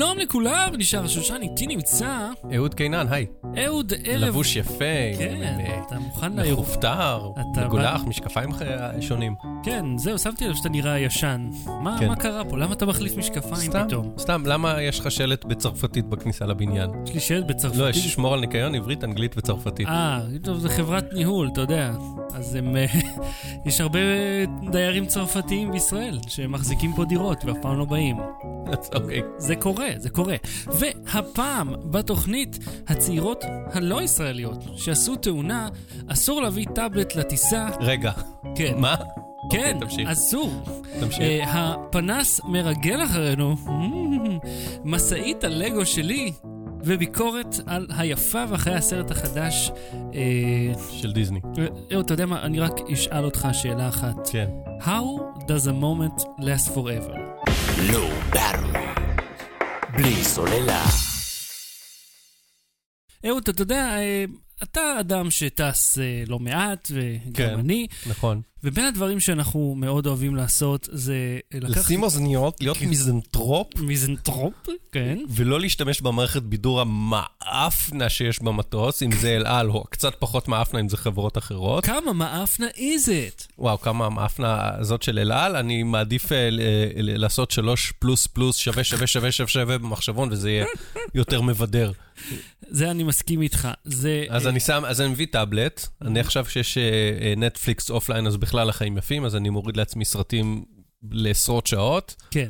שלום לכולם, נשאר שושן, איתי נמצא אהוד קינן, היי. אהוד ערב. לבוש יפה, כן, עם, אתה מוכן אה, לאירוע. מכופתר, מגולח, משקפיים שונים. כן, זהו, שמתי לב שאתה נראה ישן. מה כן. קרה פה? למה אתה מחליף משקפיים פתאום? סתם, למה יש לך שלט בצרפתית בכניסה לבניין? יש לי שלט בצרפתית. לא, יש שמור על ניקיון עברית, אנגלית וצרפתית. אה, טוב, זה חברת ניהול, אתה יודע. אז הם... אה, יש הרבה דיירים צרפתיים בישראל שמחזיקים פה דירות ואף פעם לא באים. אוקיי. זה קורה, זה קורה. והפעם, בתוכנית, הצעירות הלא ישראליות שעשו תאונה, אסור להביא טאבלט לטיסה. רגע, כן. מה? כן, אוקיי, תמשיך. אסור. תמשיך. אה, הפנס מרגל אחרינו, משאית הלגו שלי, וביקורת על היפה ואחרי הסרט החדש. אה, של דיסני. אהוד, אתה יודע מה? אני רק אשאל אותך שאלה אחת. כן. How does a moment last forever? לא ברור. בלי סוללה. אהוד, אתה יודע, אה, אתה אדם שטס אה, לא מעט, וגם כן. אני, נכון. ובין הדברים שאנחנו מאוד אוהבים לעשות זה לקחת לשים אוזניות, להיות מיזנטרופ, מיזנטרופ, כן, ולא להשתמש במערכת בידור המאפנה שיש במטוס, אם זה אל על, או קצת פחות מאפנה אם זה חברות אחרות. כמה מאפנה is it? וואו, כמה המאפנה הזאת של אל על, אני מעדיף אה, לעשות שלוש פלוס פלוס שווה שווה שווה שווה במחשבון, וזה יהיה יותר מבדר. זה אני מסכים איתך. זה... אז אה, אני שם, אז אני מביא טאבלט, אני עכשיו שיש אה, נטפליקס אופליין, אז בכלל החיים יפים, אז אני מוריד לעצמי סרטים לעשרות שעות, כן.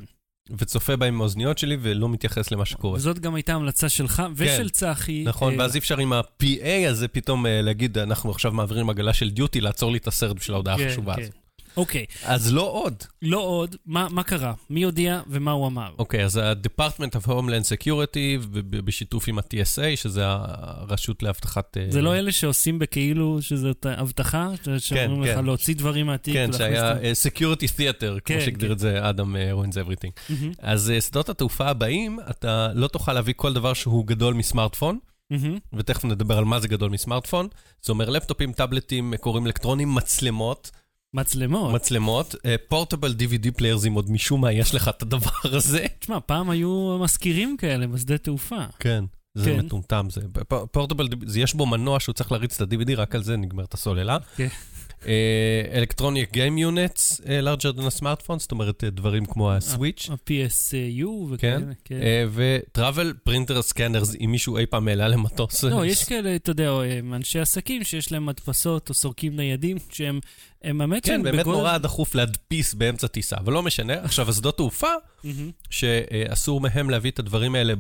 וצופה בהם עם האוזניות שלי, ולא מתייחס למה שקורה. וזאת גם הייתה המלצה שלך ושל צחי. נכון, אה, ואז אי אפשר עם ה-PA הזה פתאום אה, להגיד, אנחנו עכשיו מעבירים עגלה של דיוטי, לעצור לי את הסרט בשביל ההודעה כן, החשובה כן. הזאת. אוקיי, אז לא עוד. לא עוד, מה מה קרה? מי הודיע ומה הוא אמר? אוקיי, אז ה-Department of Homeland Security, בשיתוף עם ה-TSA, שזה הרשות לאבטחת... אה, זה לא אלה שעושים בכאילו שזאת אבטחה? שאומרים לך כן. להוציא דברים מהתיק? כן, שהיה? אה, Security Theater, כן, כמו שהגדיר כן. את זה Adam Ruins Everything. מהמם, אז אה, שדות התעופה הבאים, אתה לא תוכל להביא כל דבר שהוא גדול מסמארטפון, מהמם. ותכף נדבר על מה זה גדול מסמארטפון. זה אומר לפטופים, טאבלטים, קוראים אלקטרונים, מצלמות, מצלמות. מצלמות, portable DVD players, אם עוד משום מה יש לך את הדבר הזה. תשמע, פעם היו משכירים כאלה בשדה תעופה. כן. זה כן. מטומטם, זה portable, יש בו מנוע שהוא צריך להריץ את ה-DVD, רק על זה נגמרת הסוללה. כן. electronic game units, larger than a smartphone, זאת אומרת אה, דברים כמו הסוויץ'. ה-PSP כן, וכאלה, כן. ו travel printer scanners, אם מישהו אי פעם העלה למטוס. לא, יש כאלה, אתה יודע, הם אנשי עסקים שיש להם מדפסות או סורקים ניידים, שהם, הם האמת כן, שהם באמת בגודל- נורא דחוף להדפיס באמצע טיסה, אבל לא משנה. עכשיו, השדות תעופה. שאסור מהם להביא את הדברים האלה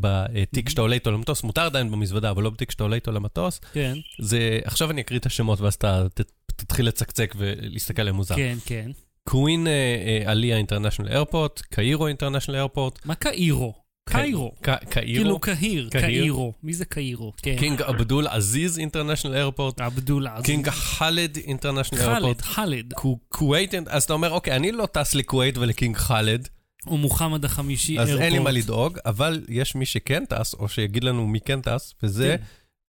בתיק שאתה עולה איתו למטוס, מותר עדיין במזוודה, אבל לא בתיק שאתה עולה איתו למטוס. כן, זה, עכשיו אני אקריא את השמות ואז אתה תתחיל לצקצק ולהסתכל עליהם מוזר. כן, כן. Queen אה, Alia International Airport, Cairo International Airport, מה קאירו? קאירו. קאירו, כאילו קהיר. קאירו. מי זה קאירו? כן. King Abdulaziz International Airport, עבדולה. אז- King Khalid International חאלד, Airport, חאלד. כווית, אז אתה אומר, אוקיי, אני לא טס לכווית ול King Khalid, או מוחמד החמישי אז אין לי Airport. מה לדאוג, אבל יש מי שכן טס, או שיגיד לנו מי כן טס, וזה כן.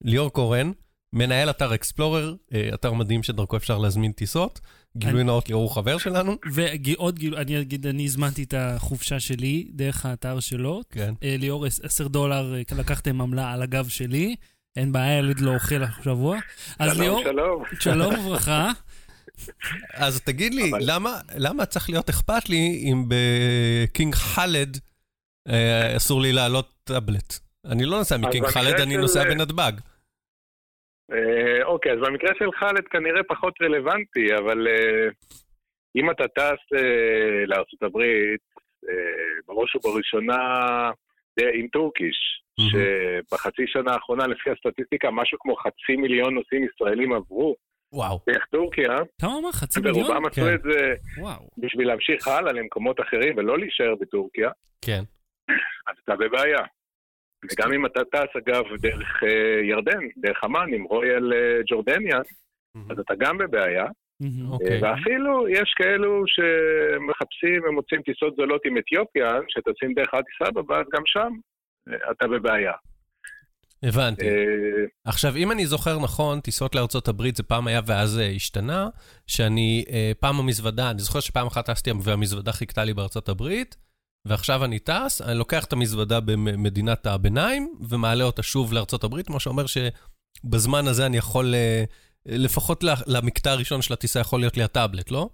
ליאור קורן, מנהל אתר אקספלורר, אה, אתר מדהים שדרכו אפשר להזמין טיסות. גילוי נאות, ליאור הוא חבר שלנו. ועוד גילוי, אני אגיד, אני הזמנתי את החופשה שלי דרך האתר שלו. כן. אה, ליאור, 10 דולר, אה, לקחתם עמלה על הגב שלי. אין בעיה, ילד לא אוכל השבוע. אז שלום, ליאור, שלום. שלום וברכה. אז תגיד לי, למה, צריך להיות אכפת לי אם בקינג חאלד אסור לי לעלות טאבלט? אני לא נוסע מקינג חאלד, אני נוסע בנתב"ג. אה, אוקיי, אז במקרה של חאלד כנראה פחות רלוונטי, אבל אה, אם אתה טס אה, אה, בראש ובראשונה עם טורקיש. שבחצי שנה האחרונה, לפי הסטטיסטיקה, משהו כמו חצי מיליון נוסעים ישראלים עברו וואו. דרך טורקיה, כמה אמר? חצי מיליון? ורובם עשו כן. את זה וואו. בשביל להמשיך הלאה למקומות אחרים ולא להישאר בטורקיה, כן. אז אתה בבעיה. וגם אם אתה טס, אגב, דרך אה, ירדן, דרך אמן, עם רויאל אה, ג'ורדניה, אז אתה גם בבעיה. מהמם. אוקיי. ואפילו יש כאלו שמחפשים ומוצאים טיסות זולות עם אתיופיה, שטסים דרך אדיס אבבה, אז גם שם אה, אתה בבעיה. הבנתי. אה, עכשיו, אם אני זוכר נכון, טיסות לארצות הברית זה פעם היה ואז אה, השתנה, שאני, אה, פעם המזוודה, אני זוכר שפעם אחת טסתי והמזוודה חיכתה לי בארצות הברית, ועכשיו אני טס, אני לוקח את המזוודה במדינת הביניים, ומעלה אותה שוב הברית, מה שאומר שבזמן הזה אני יכול, אה, לפחות למקטע הראשון של הטיסה יכול להיות לי הטאבלט, לא?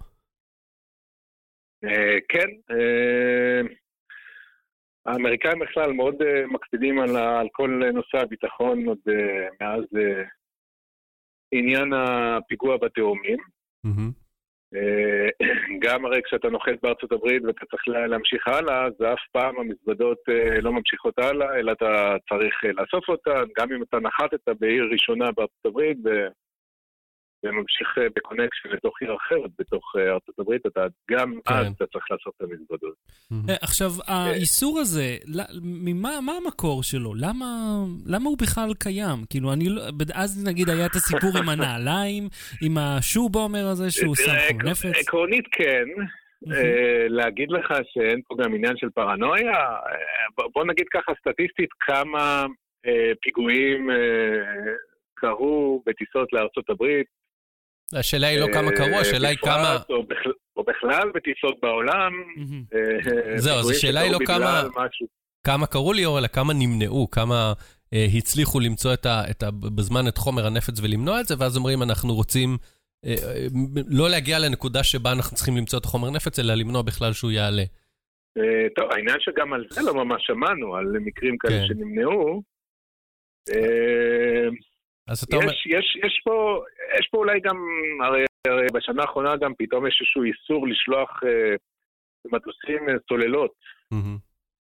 אה, כן, אה, האמריקאים בכלל מאוד מקפידים על כל נושא הביטחון עוד מאז עניין הפיגוע בתאומים. אה, גם הרי כשאתה נוחת בארצות הברית ואתה צריך לה- להמשיך הלאה, אז אף פעם המזוודות אה, לא ממשיכות הלאה, אלא אתה צריך אה, לאסוף אותן, גם אם אתה נחתת בעיר ראשונה בארצות הברית וממשיך אה, בקונקשן לתוך עיר אחרת בתוך אה, ארצות הברית, אתה גם כן. אז אתה צריך לאסוף את המזוודות. אה, עכשיו, האיסור הזה, ממה מה המקור שלו? למה, למה הוא בכלל קיים? כאילו, אני לא... אז נגיד היה את הסיפור עם הנעליים, עם השובומר הזה שהוא שם חום נפץ. עק- עקרונית כן. להגיד לך שאין פה גם עניין של פרנויה? בוא נגיד ככה סטטיסטית, כמה פיגועים קרו בטיסות לארצות הברית. השאלה היא לא כמה אה, קרו, השאלה היא כמה... או בכ- או בכלל בטיסות בעולם. אה, זהו, אז השאלה היא לא כמה-. כמה קראו ליאור, אלא כמה נמנעו, כמה אה, הצליחו למצוא את ה, את ה, בזמן את חומר הנפץ ולמנוע את זה, ואז אומרים, אנחנו רוצים אה, אה, לא להגיע לנקודה שבה אנחנו צריכים למצוא את החומר נפץ, אלא למנוע בכלל שהוא יעלה. אה, טוב, העניין שגם על זה לא ממש שמענו, על מקרים כאלה כן. שנמנעו. אה, אז אתה אומר... יש, יש, יש, פה, יש פה אולי גם, הרי, הרי בשנה האחרונה גם פתאום יש איזשהו איסור לשלוח אה, מטוסים אה, סוללות.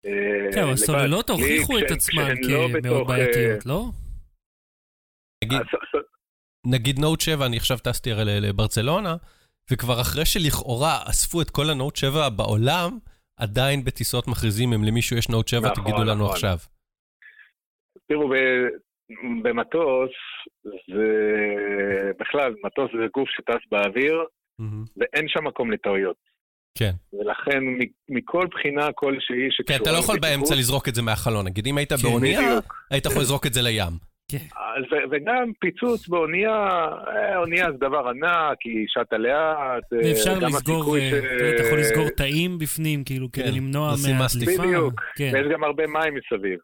אה, כן, אבל בלי- הוכיחו את עצמן לא כמאוד אה, בעייתיות, לא? נגיד, נוט 7, אני עכשיו טסתי הרי לברצלונה, וכבר אחרי שלכאורה אספו את כל הנוט 7 בעולם, עדיין בטיסות מכריזים, אם למישהו יש נוט 7, נכון, תגידו לנו נכון. עכשיו. תראו, במטוס, זה בכלל, מטוס זה גוף שטס באוויר, מהמם. ואין שם מקום לטעויות. כן. ולכן מכל בחינה כלשהי כן, שקשורה... אתה לא יכול לבטיחות, באמצע לזרוק את זה מהחלון. נגיד, אם היית כן, באונייה. היית יכול לזרוק את זה לים. אז, ו- וגם פיצוץ באונייה, אה, אונייה זה דבר ענק, היא שטה לאט. אה, ואפשר לסגור, אה, ש- אתה יודע, אתה יכול לסגור תאים בפנים, כאילו, כן, כדי למנוע מהדליפה. בדיוק. כן, ויש גם הרבה מים מסביב.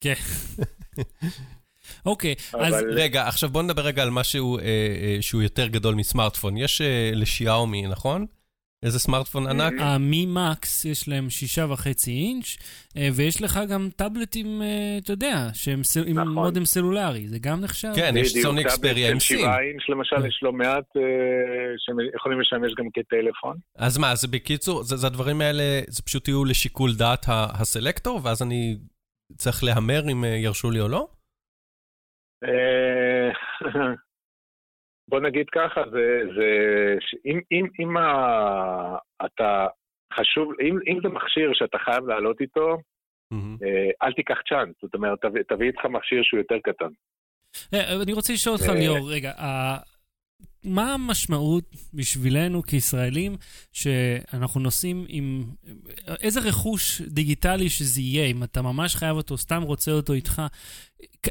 כן. אוקיי, אז אבל- רגע, עכשיו בוא נדבר רגע על משהו אה, אה, שהוא יותר גדול מסמארטפון. יש אה, לשיאומי, נכון? איזה סמארטפון ענק? המי מקס יש להם שישה וחצי אינץ', אה, ויש לך גם טאבלטים, אה, אתה יודע, שהם סל- עם נכון. מודם סלולרי, זה גם נחשב? כן, יש סוני אקספריה עם סים. שבעה אינץ' למשל, יש לא מעט אה, שיכולים לשמש גם כטלפון. אז מה, זה בקיצור, זה, זה הדברים האלה, זה פשוט יהיו לשיקול דעת ה- הסלקטור, ואז אני צריך להמר אם אה, ירשו לי או לא? אה, בוא נגיד ככה, זה, זה, אם, אם, אם ה, אתה חשוב, אם, אם זה מכשיר שאתה חייב לעלות איתו. אה, אל תיקח צ'אנס, זאת אומרת, תביא, תביא איתך מכשיר שהוא יותר קטן. אה, אני רוצה לשאול אותך, ליאור, רגע, ה- מה המשמעות בשבילנו כישראלים שאנחנו נוסעים עם... איזה רכוש דיגיטלי שזה יהיה, אם אתה ממש חייב אותו, סתם רוצה אותו איתך,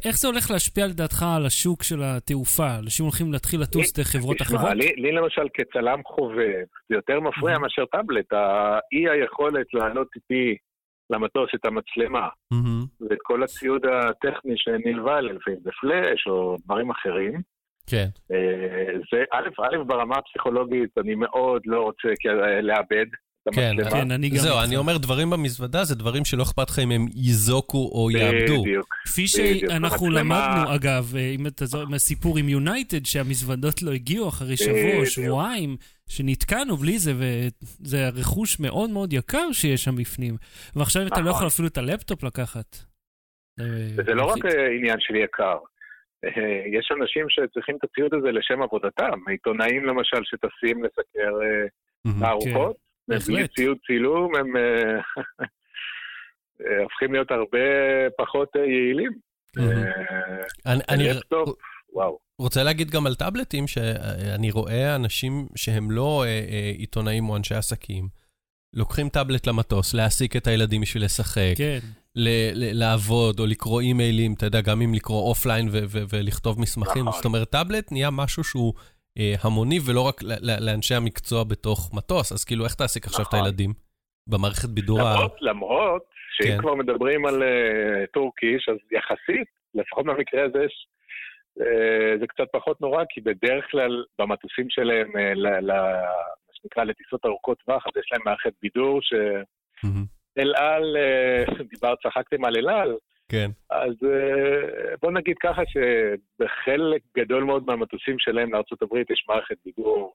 איך זה הולך להשפיע לדעתך על השוק של התעופה? אנשים הולכים להתחיל לטוס דרך חברות תשמע, אחרות? לי, לי למשל כצלם חובב, זה יותר מפריע Mhm. מאשר טאבלט, האי היכולת להעלות איתי למטוס את המצלמה מהמם. ואת כל הציוד הטכני שנלווה אליו, לפעמים זה פלאש או דברים אחרים. כן. אה, זה א', א', ברמה הפסיכולוגית, אני מאוד לא רוצה לאבד כן, המצלמה. כן, אני גם... זהו. אני אומר דברים במזוודה, זה דברים שלא אכפת לך אם הם ייזוקו או יאבדו. בדיוק. כפי שאנחנו למדנו, אגב, אה, אם אתה זוכר מהסיפור עם יונייטד, שהמזוודות לא הגיעו אחרי שבוע או. שבועיים, שנתקענו בלי זה, וזה רכוש מאוד מאוד יקר שיש שם בפנים. ועכשיו אתה לא נכון. יכול אפילו את הלפטופ לקחת. וזה לא רק. אה, עניין של יקר. אה, יש אנשים שצריכים את הציוד הזה לשם עבודתם. עיתונאים למשל שטסים לסקר אה. תערוכות, כן, בלי. ציוד צילום, הם אה, הופכים להיות הרבה פחות יעילים. אני-. רוצה להגיד גם על טאבלטים, שאני רואה אנשים שהם לא עיתונאים או אנשי עסקים, לוקחים טאבלט למטוס, להעסיק את הילדים בשביל לשחק, כן, ל- ל- לעבוד או לקרוא אימיילים, אתה יודע, גם אם לקרוא offline ו- ו- ולכתוב מסמכים. נכון. זאת אומרת, טאבלט נהיה משהו שהוא אה, המוני ולא רק ל- ל- לאנשי המקצוע בתוך מטוס, אז כאילו, איך תעסיק עכשיו את נכון. הילדים? במערכת בידור ה... למרות, למרות שאם כן. כבר מדברים על אה, טורקיש, אז יחסית, לפחות במקרה הזה, יש, אה, זה קצת פחות נורא, כי בדרך כלל במטוסים שלהם, אה, שנקרא לטיסות ארוכות טווח, אז יש להם מערכת בידור ש... אל על, אה, דיברת, צחקתם על אל על, כן. אז אה, בוא נגיד ככה שבחלק גדול מאוד מהמטוסים שלהם לארה"ב יש מערכת בידור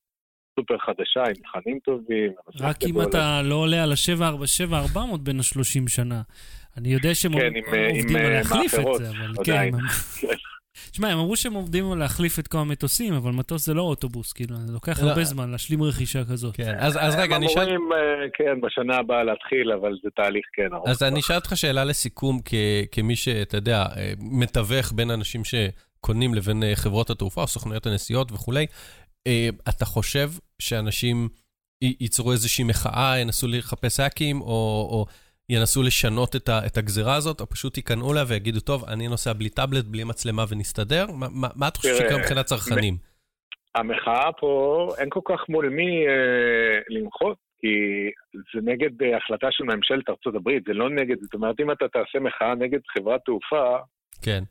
סופר חדשה, עם תכנים טובים. רק אם. אתה לא עולה על ה-747-400 בין ה-30 שנה. אני יודע שהם כן, אה, עובדים על אה, להחליף את זה, אבל. כן. הם-. תשמע, הם אמרו שהם עובדים על להחליף את כל המטוסים, אבל מטוס זה לא אוטובוס, כאילו, זה לוקח לא. הרבה זמן להשלים רכישה כזאת. כן. אז אז רגע, אני הם אשאל... אמורים, אה, כן, בשנה הבאה להתחיל, אבל זה תהליך כן ארוך. אז אני אשאל אותך שאלה לסיכום, כ- כמי שאתה יודע, אה, מתווך בין אנשים שקונים לבין אה, חברות התעופה או סוכנויות הנסיעות וכולי. אתה חושב שאנשים י- ייצרו איזושהי מחאה, ינסו לחפש האקים, או, או ינסו לשנות את, ה- את הגזירה הזאת, או פשוט ייכנעו לה ויגידו, טוב, אני נוסע בלי טאבלט, בלי מצלמה ונסתדר? מה, מה, מה אתה חושב תראה, שיקרה מבחינת צרכנים? המחאה פה, אין כל כך מול מי אה, למחות, כי זה נגד אה, החלטה של ממשלת ארצות הברית, זה לא נגד, זאת אומרת, אם אתה תעשה מחאה נגד חברת תעופה, כן,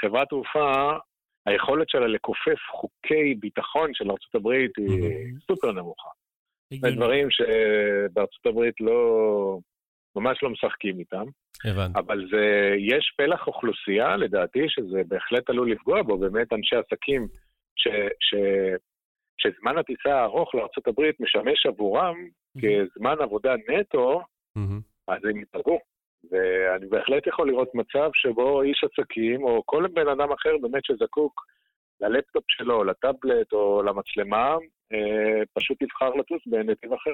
חברת תעופה, היכולת שלה לכופף חוקי ביטחון של ארצות הברית היא מהמם. סופר נמוכה. זה. דברים שבארצות הברית לא, ממש לא משחקים איתם. הבנתי. אבל זה, יש פלח אוכלוסייה, לדעתי, שזה בהחלט עלול לפגוע בו, באמת אנשי עסקים, ש, ש, שזמן הטיסה הארוך לארה"ב משמש עבורם כזמן עבודה נטו, מהמם. אז הם ייפגעו. ואני בהחלט יכול לראות מצב שבו איש עסקים, או כל בן אדם אחר באמת שזקוק ללפטופ שלו, לטאבלט, או למצלמה, אה, פשוט יבחר לטוס בנתיב אחר.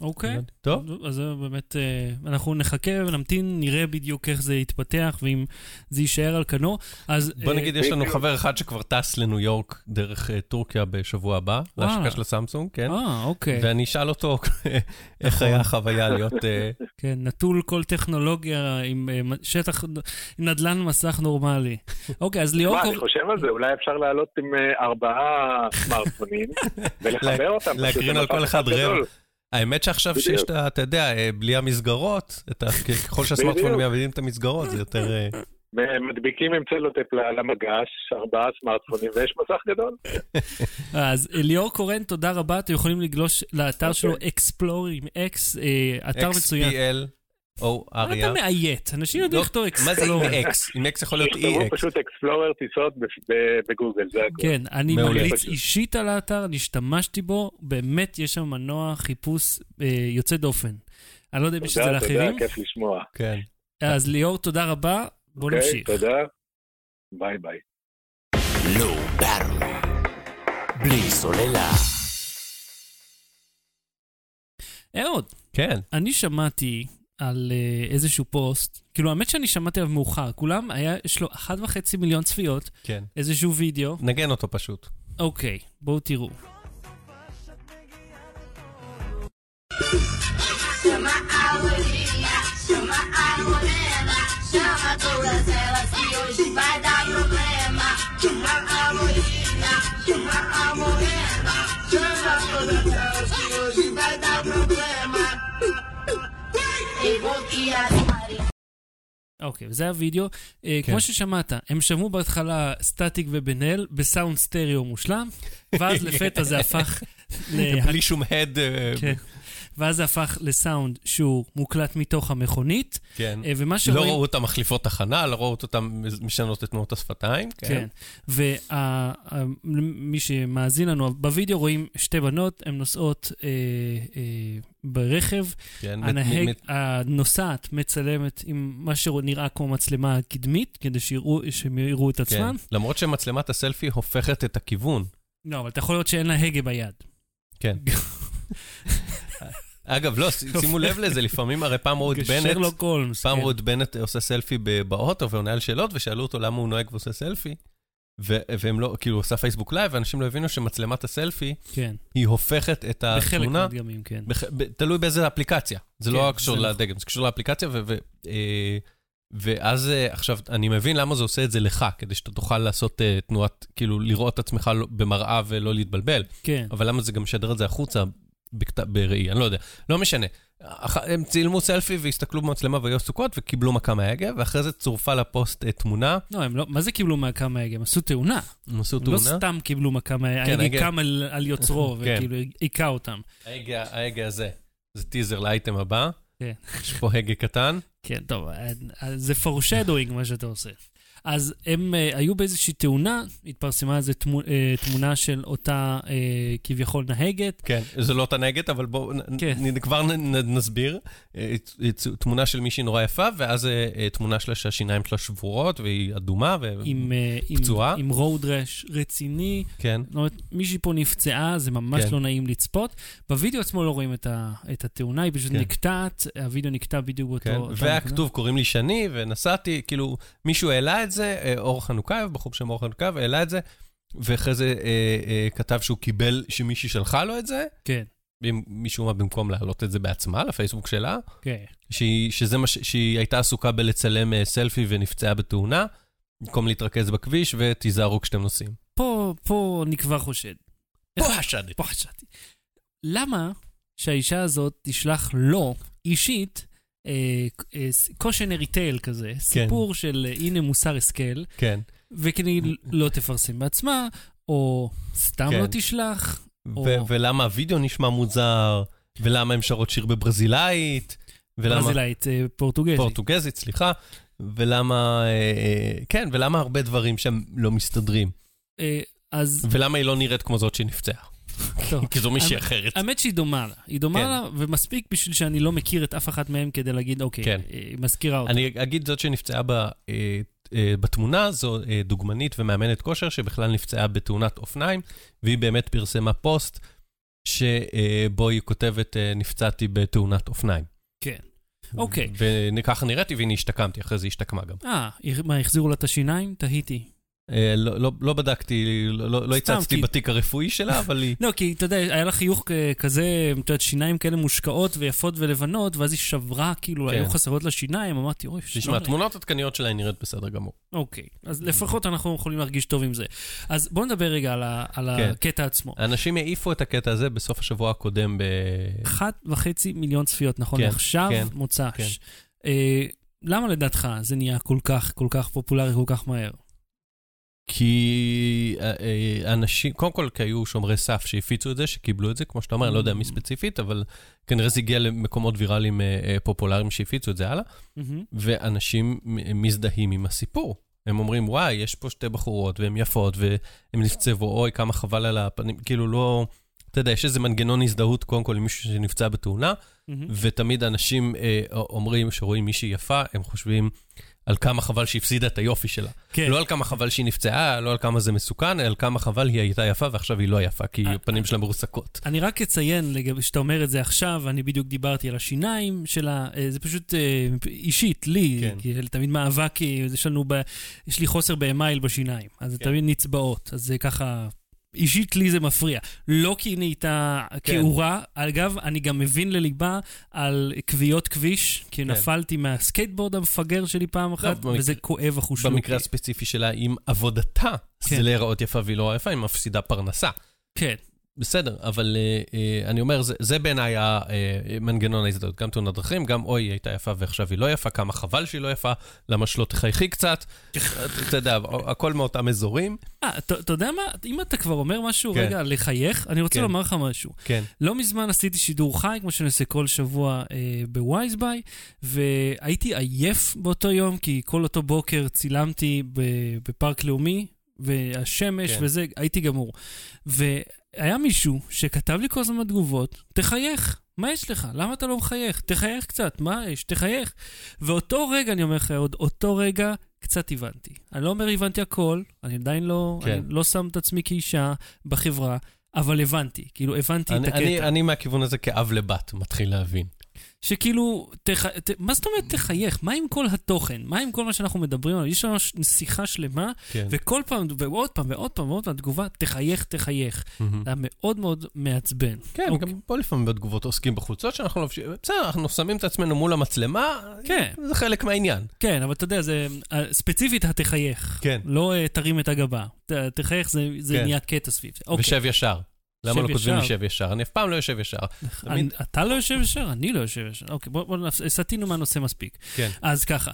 אוקיי. טוב. אז זה באמת, אה, אנחנו נחכה ונמתין, נראה בדיוק איך זה יתפתח, ואם זה יישאר על כנו. אז... בוא אה, נגיד, יש לנו. חבר אחד שכבר טס לניו יורק דרך אה, טורקיה בשבוע הבא. להשקה של הסמסונג, כן? אה, אוקיי. ואני אשאל אותו איך נכון. היה החוויה להיות... כן, נטול כל טכנולוגיה עם שטח, עם נדלן מסך נורמלי. אוקיי, אז ליאור... מה, אני חושב על זה, אולי אפשר לעלות עם ארבעה סמארטפונים ולחבר אותם. להקרין על כל אחד. רבע. האמת שעכשיו. שיש את ה... אתה יודע, אה, בלי המסגרות, ככל שהסמארטפונים. מאבדים את המסגרות, זה יותר... אה, מדביקים עם צלוטפ ל- למגש, ארבעה סמארטפונים, ויש מסך גדול. אז ליאור קורן, תודה רבה, אתם יכולים לגלוש לאתר אוקיי. שלו, אקספלור עם אקס, אה, אתר מצוין. XPL, או מה אתה אריה. מאיית? אנשים יודעים לא, לכתוב מה זה. עם אקס? עם אקס יכול להיות תכתבו EX. פשוט explorer טיסות ב- ב- בגוגל, זה הכול. כן, אני. ממליץ. אישית על האתר, אני השתמשתי בו, באמת יש שם מנוע חיפוש אה, יוצא דופן. אני לא יודע אם יש את זה תודה, תודה, לאחרים. כיף לשמוע. כן. אז ליאור, תודה רבה, בוא אוקיי, נמשיך. תודה. ביי ביי. Low Battery. בלי סוללה. אהוד, כן. אני שמעתי על אה, איזשהו פוסט, כאילו האמת שאני שמעתי עליו מאוחר, כולם, היה, יש לו 1.5 מיליון צפיות, כן. איזשהו וידאו, נגן אותו פשוט. אוקיי, בואו תראו. Chama אוקיי, וזה הווידאו. אה, כן. כמו ששמעת, הם שמעו בהתחלה סטטיק ובן-אל בסאונד סטריאו מושלם, ואז לפתע זה הפך... ל- בלי שום הד. אה, כן. ואז זה הפך לסאונד שהוא מוקלט מתוך המכונית, כן. אה, ומה לא שרואים... ראו אותם מחליפות תחנה, לא ראו אותם משנות את תנועות השפתיים. כן. ומי שמאזין לנו, בווידאו רואים שתי בנות, הן נוסעות אה, אה, ברכב, כן. הנהג, מ- מ- הנוסעת מצלמת עם מה שנראה כמו מצלמה קדמית, כדי שיראו, שהם יראו את כן. עצמם. למרות שמצלמת הסלפי הופכת את הכיוון. לא, אבל אתה יכול להיות שאין לה הגה ביד. כן. אגב, לא, שימו לב לזה, לפעמים הרי פעם ראו את בנט. פעם כן. ראו את בנט עושה סלפי באוטו ועונה על שאלות, ושאלו אותו למה הוא נוהג ועושה סלפי. והם לא, כאילו, הוא עשה פייסבוק live, ואנשים לא הבינו שמצלמת הסלפי, כן, היא הופכת את בחלק התמונה, מהדגמים, כן. בח- ב- תלוי באיזה אפליקציה. זה כן, לא קשור זה נכון. לדגם, זה קשור לאפליקציה, ו... ו- אה, ואז אה, עכשיו, אני מבין למה זה עושה את זה לך, כדי שאתה תוכל לעשות אה, תנועת, כאילו, לראות את עצמך לא- במראה ולא להתבלבל. כן. אבל למה זה גם משדר את זה החוצה? בכת- בראי, אני לא יודע. לא משנה. אח- הם צילמו סלפי והסתכלו במצלמה והיו עסוקות וקיבלו מכה מההגה, ואחרי זה צורפה לפוסט אה, תמונה, לא, הם לא, מה זה קיבלו מכה מההגה? הם עשו תאונה. הם עשו הם לא תאונה. סתם קיבלו מכה מההגה, כן, ההגה ההגה- קם על, על יוצרו, כן. וכאילו היכה אותם. ההגה ההגה הזה, זה טיזר לאייטם הבא. כן. יש פה הגה קטן. כן, טוב, אה, אה, זה foreshadowing מה שאתה עושה. אז הם uh, היו באיזושהי תאונה, התפרסמה איזו תמו, uh, תמונה של אותה uh, כביכול נהגת. כן, זה לא אותה נגד, אבל בואו כן. כן. כבר נ- נ- נסביר. אה, צ- תמונה של מישהי נורא יפה, ואז אה, אה, תמונה שלה שהשיניים שלה שבורות, והיא אדומה, ו... עם, uh, עם, road rash רציני. כן. זאת אומרת, מישהי פה נפצעה, זה ממש כן. לא נעים לצפות. בווידאו עצמו לא רואים את, ה, את התאונה, היא פשוט כן. נקטעת, הווידאו נקטע בדיוק באותו... כן, אותה והיה נקודה. כתוב, קוראים לי שני, ונסעתי, כאילו, מישהו העלה את זה, אה, אור חנוכייב, בחור בשם אור חנוכייב, העלה את זה, ואחרי זה אה, אה, כתב שהוא קיבל, שמישהי שלחה לו את זה, כן, משום מה במקום להעלות את זה בעצמה לפייסבוק שלה, כן. שהיא, שזה מה, שהיא הייתה עסוקה בלצלם אה, סלפי ונפצעה בתאונה, במקום להתרכז בכביש, ותיזהרו כשאתם נוסעים. פה, פה אני כבר חושד. פה חשדתי. פה חשדתי. למה שהאישה הזאת תשלח לו, אישית, אה, אה, קושנרי טייל כזה, סיפור של אה, הנה מוסר השכל, כן. וכדי לא תפרסם בעצמה, או סתם כן. לא תשלח, או- ולמה הווידאו נשמע מוזר, ולמה הן שרות שיר בברזילאית, ולמה... ברזילאית, אה, פורטוגזית. פורטוגזית, סליחה. ולמה, אה, אה, כן, ולמה הרבה דברים שם לא מסתדרים. אה, אז ולמה היא לא נראית כמו זאת שנפצעה. כי זו מישהי אחרת. האמת שהיא דומה לה. היא דומה כן. לה, ומספיק בשביל שאני לא מכיר את אף אחת מהן כדי להגיד, אוקיי, כן. אה, היא מזכירה אותה. אני אגיד זאת שנפצעה אה, אה, בתמונה, זו דוגמנית ומאמנת כושר שבכלל נפצעה בתאונת אופניים, והיא באמת פרסמה פוסט שבו היא כותבת, נפצעתי בתאונת אופניים. כן. אוקיי. וככה נראיתי, והנה השתקמתי, אחרי זה השתקמה גם. אה, מה, החזירו לה את השיניים? תהיתי. אה, לא, לא, לא בדקתי, לא, לא, הצצתי כי- בתיק הרפואי שלה, אבל היא... לא, כי אתה יודע, היה לה חיוך כזה, את יודעת, שיניים כאלה מושקעות ויפות ולבנות, ואז היא שברה, כאילו, כן. היו חסרות לה שיניים, אמרתי, אוי, תשמע, שלום. התמונות העדכניות שלה היא נראית בסדר גמור. אוקיי, אז לפחות אנחנו יכולים להרגיש טוב עם זה. אז בואו נדבר רגע על ה- על כן. הקטע עצמו. אנשים העיפו את הקטע הזה בסוף השבוע הקודם ב... אחת וחצי מיליון צפיות, נכון כן, לעכשיו, כן, מוצ"ש. כן. אה, למה לדעתך זה נהיה כל כך, כל כך פופולרי כל כך מהר? כי אה, אה, אנשים, קודם כל, כי היו שומרי סף שהפיצו את זה, שקיבלו את זה, כמו שאתה אומר, אני לא יודע מי ספציפית, אבל כנראה זה הגיע למקומות ויראליים אה, פופולריים שהפיצו את זה הלאה, מהמם. ואנשים מזדהים עם הסיפור. הם אומרים, וואי, יש פה שתי בחורות, והן יפות, והן נפצבו, אוי, כמה חבל על הפנים, כאילו לא... אתה יודע, יש איזה מנגנון הזדהות, קודם כל, עם מישהו שנפצע בתאונה, מהמם. ותמיד אנשים אה, אומרים, שרואים מישהי יפה, הם חושבים על כמה חבל שהפסידה את היופי שלה. כן. לא על כמה חבל שהיא נפצעה, לא על כמה זה מסוכן, אלא על כמה חבל היא הייתה יפה ועכשיו היא לא יפה, כי אה, הפנים שלה מרוסקות. אני רק אציין, לגבי שאתה אומר את זה עכשיו, אני בדיוק דיברתי על השיניים שלה, אה, זה פשוט אה, אישית, לי, כן. כי תמיד מאבק, אה, יש לנו, ב, יש לי חוסר באמייל בשיניים, אז זה כן. תמיד נצבעות, אז זה ככה... אישית לי זה מפריע. לא כי היא נהייתה כן. כאורה, אגב, אני גם מבין לליבה על כוויות כביש, כי כן. נפלתי מהסקייטבורד המפגר שלי פעם אחת, במקרה- וזה כואב החושלוקי. במקרה הספציפי שלה, עם עבודתה, כן. זה להיראות יפה והיא לא יפה, היא מפסידה פרנסה. כן, בסדר, אבל אה, אה, אני אומר, זה, זה בעיניי המנגנון ההזדהות. גם תאונת דרכים, גם אוי, היא הייתה יפה ועכשיו היא לא יפה, כמה חבל שהיא לא יפה, למה שלא תחייכי קצת. אתה יודע, הכל מאותם אזורים. אה, אתה יודע מה? אם אתה כבר אומר משהו, כן. רגע, לחייך, אני רוצה כן. לומר לך משהו. כן. לא מזמן עשיתי שידור חי, כמו שאני עושה כל שבוע אה, בווייזביי, והייתי עייף באותו יום, כי כל אותו בוקר צילמתי בפארק לאומי, והשמש כן. וזה, הייתי גמור. והיה מישהו שכתב לי כל הזמן בתגובות, תחייך. מה יש לך? למה אתה לא מחייך? תחייך קצת, מה יש? תחייך. ואותו רגע, אני אומר לך, עוד אותו רגע, קצת הבנתי. אני לא אומר הבנתי הכל, אני עדיין לא, כן. אני לא שם את עצמי כאישה בחברה, אבל הבנתי, כאילו הבנתי את אני, הקטע. אני, אני מהכיוון הזה כאב לבת מתחיל להבין. שכאילו, תח... ת... מה זאת אומרת תחייך? מה עם כל התוכן? מה עם כל מה שאנחנו מדברים עליו? יש לנו שיחה שלמה, כן. וכל פעם, ועוד פעם, ועוד פעם, ועוד פעם, תגובה, תחייך, תחייך. מהמם. זה היה מאוד מאוד מעצבן. כן, אוקיי. גם פה לפעמים בתגובות עוסקים בחולצות שאנחנו לובשים, בסדר, אנחנו שמים את עצמנו מול המצלמה, כן, זה חלק מהעניין. כן, אבל אתה יודע, זה אה, ספציפית התחייך. כן. לא אה, תרים את הגבה. תחייך, זה, זה כן. נהיה קטע סביב זה. אוקיי. ושב ישר. למה לא כותבים לי ישר. שב ישר? אני אף פעם לא יושב ישר. תמיד- אתה לא יושב ישר? אני לא יושב ישר. אוקיי, בוא, בוא, נפ- סטינו מהנושא מספיק. כן. אז ככה,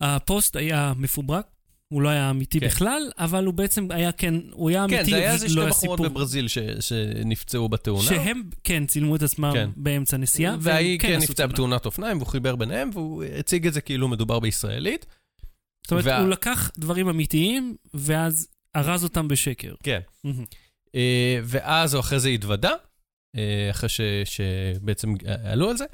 הפוסט היה מפוברק, הוא לא היה אמיתי כן. בכלל, אבל הוא בעצם היה כן, הוא היה אמיתי, כן, זה היה איזה ולא שתי בחורות. בברזיל ש- שנפצעו בתאונה. שהם, כן, צילמו את עצמם כן. באמצע נסיעה. והם וההיא כן עשו נפצעה. בתאונת אופניים, והוא חיבר ביניהם, והוא הציג את זה כאילו מדובר בישראלית. זאת אומרת, וה- הוא לקח דברים אמיתיים, ואז ארז אותם בשקר. כן. מהמם. אה, ואז הוא אחרי זה התוודה, אה, אחרי ש- שבעצם עלו על זה,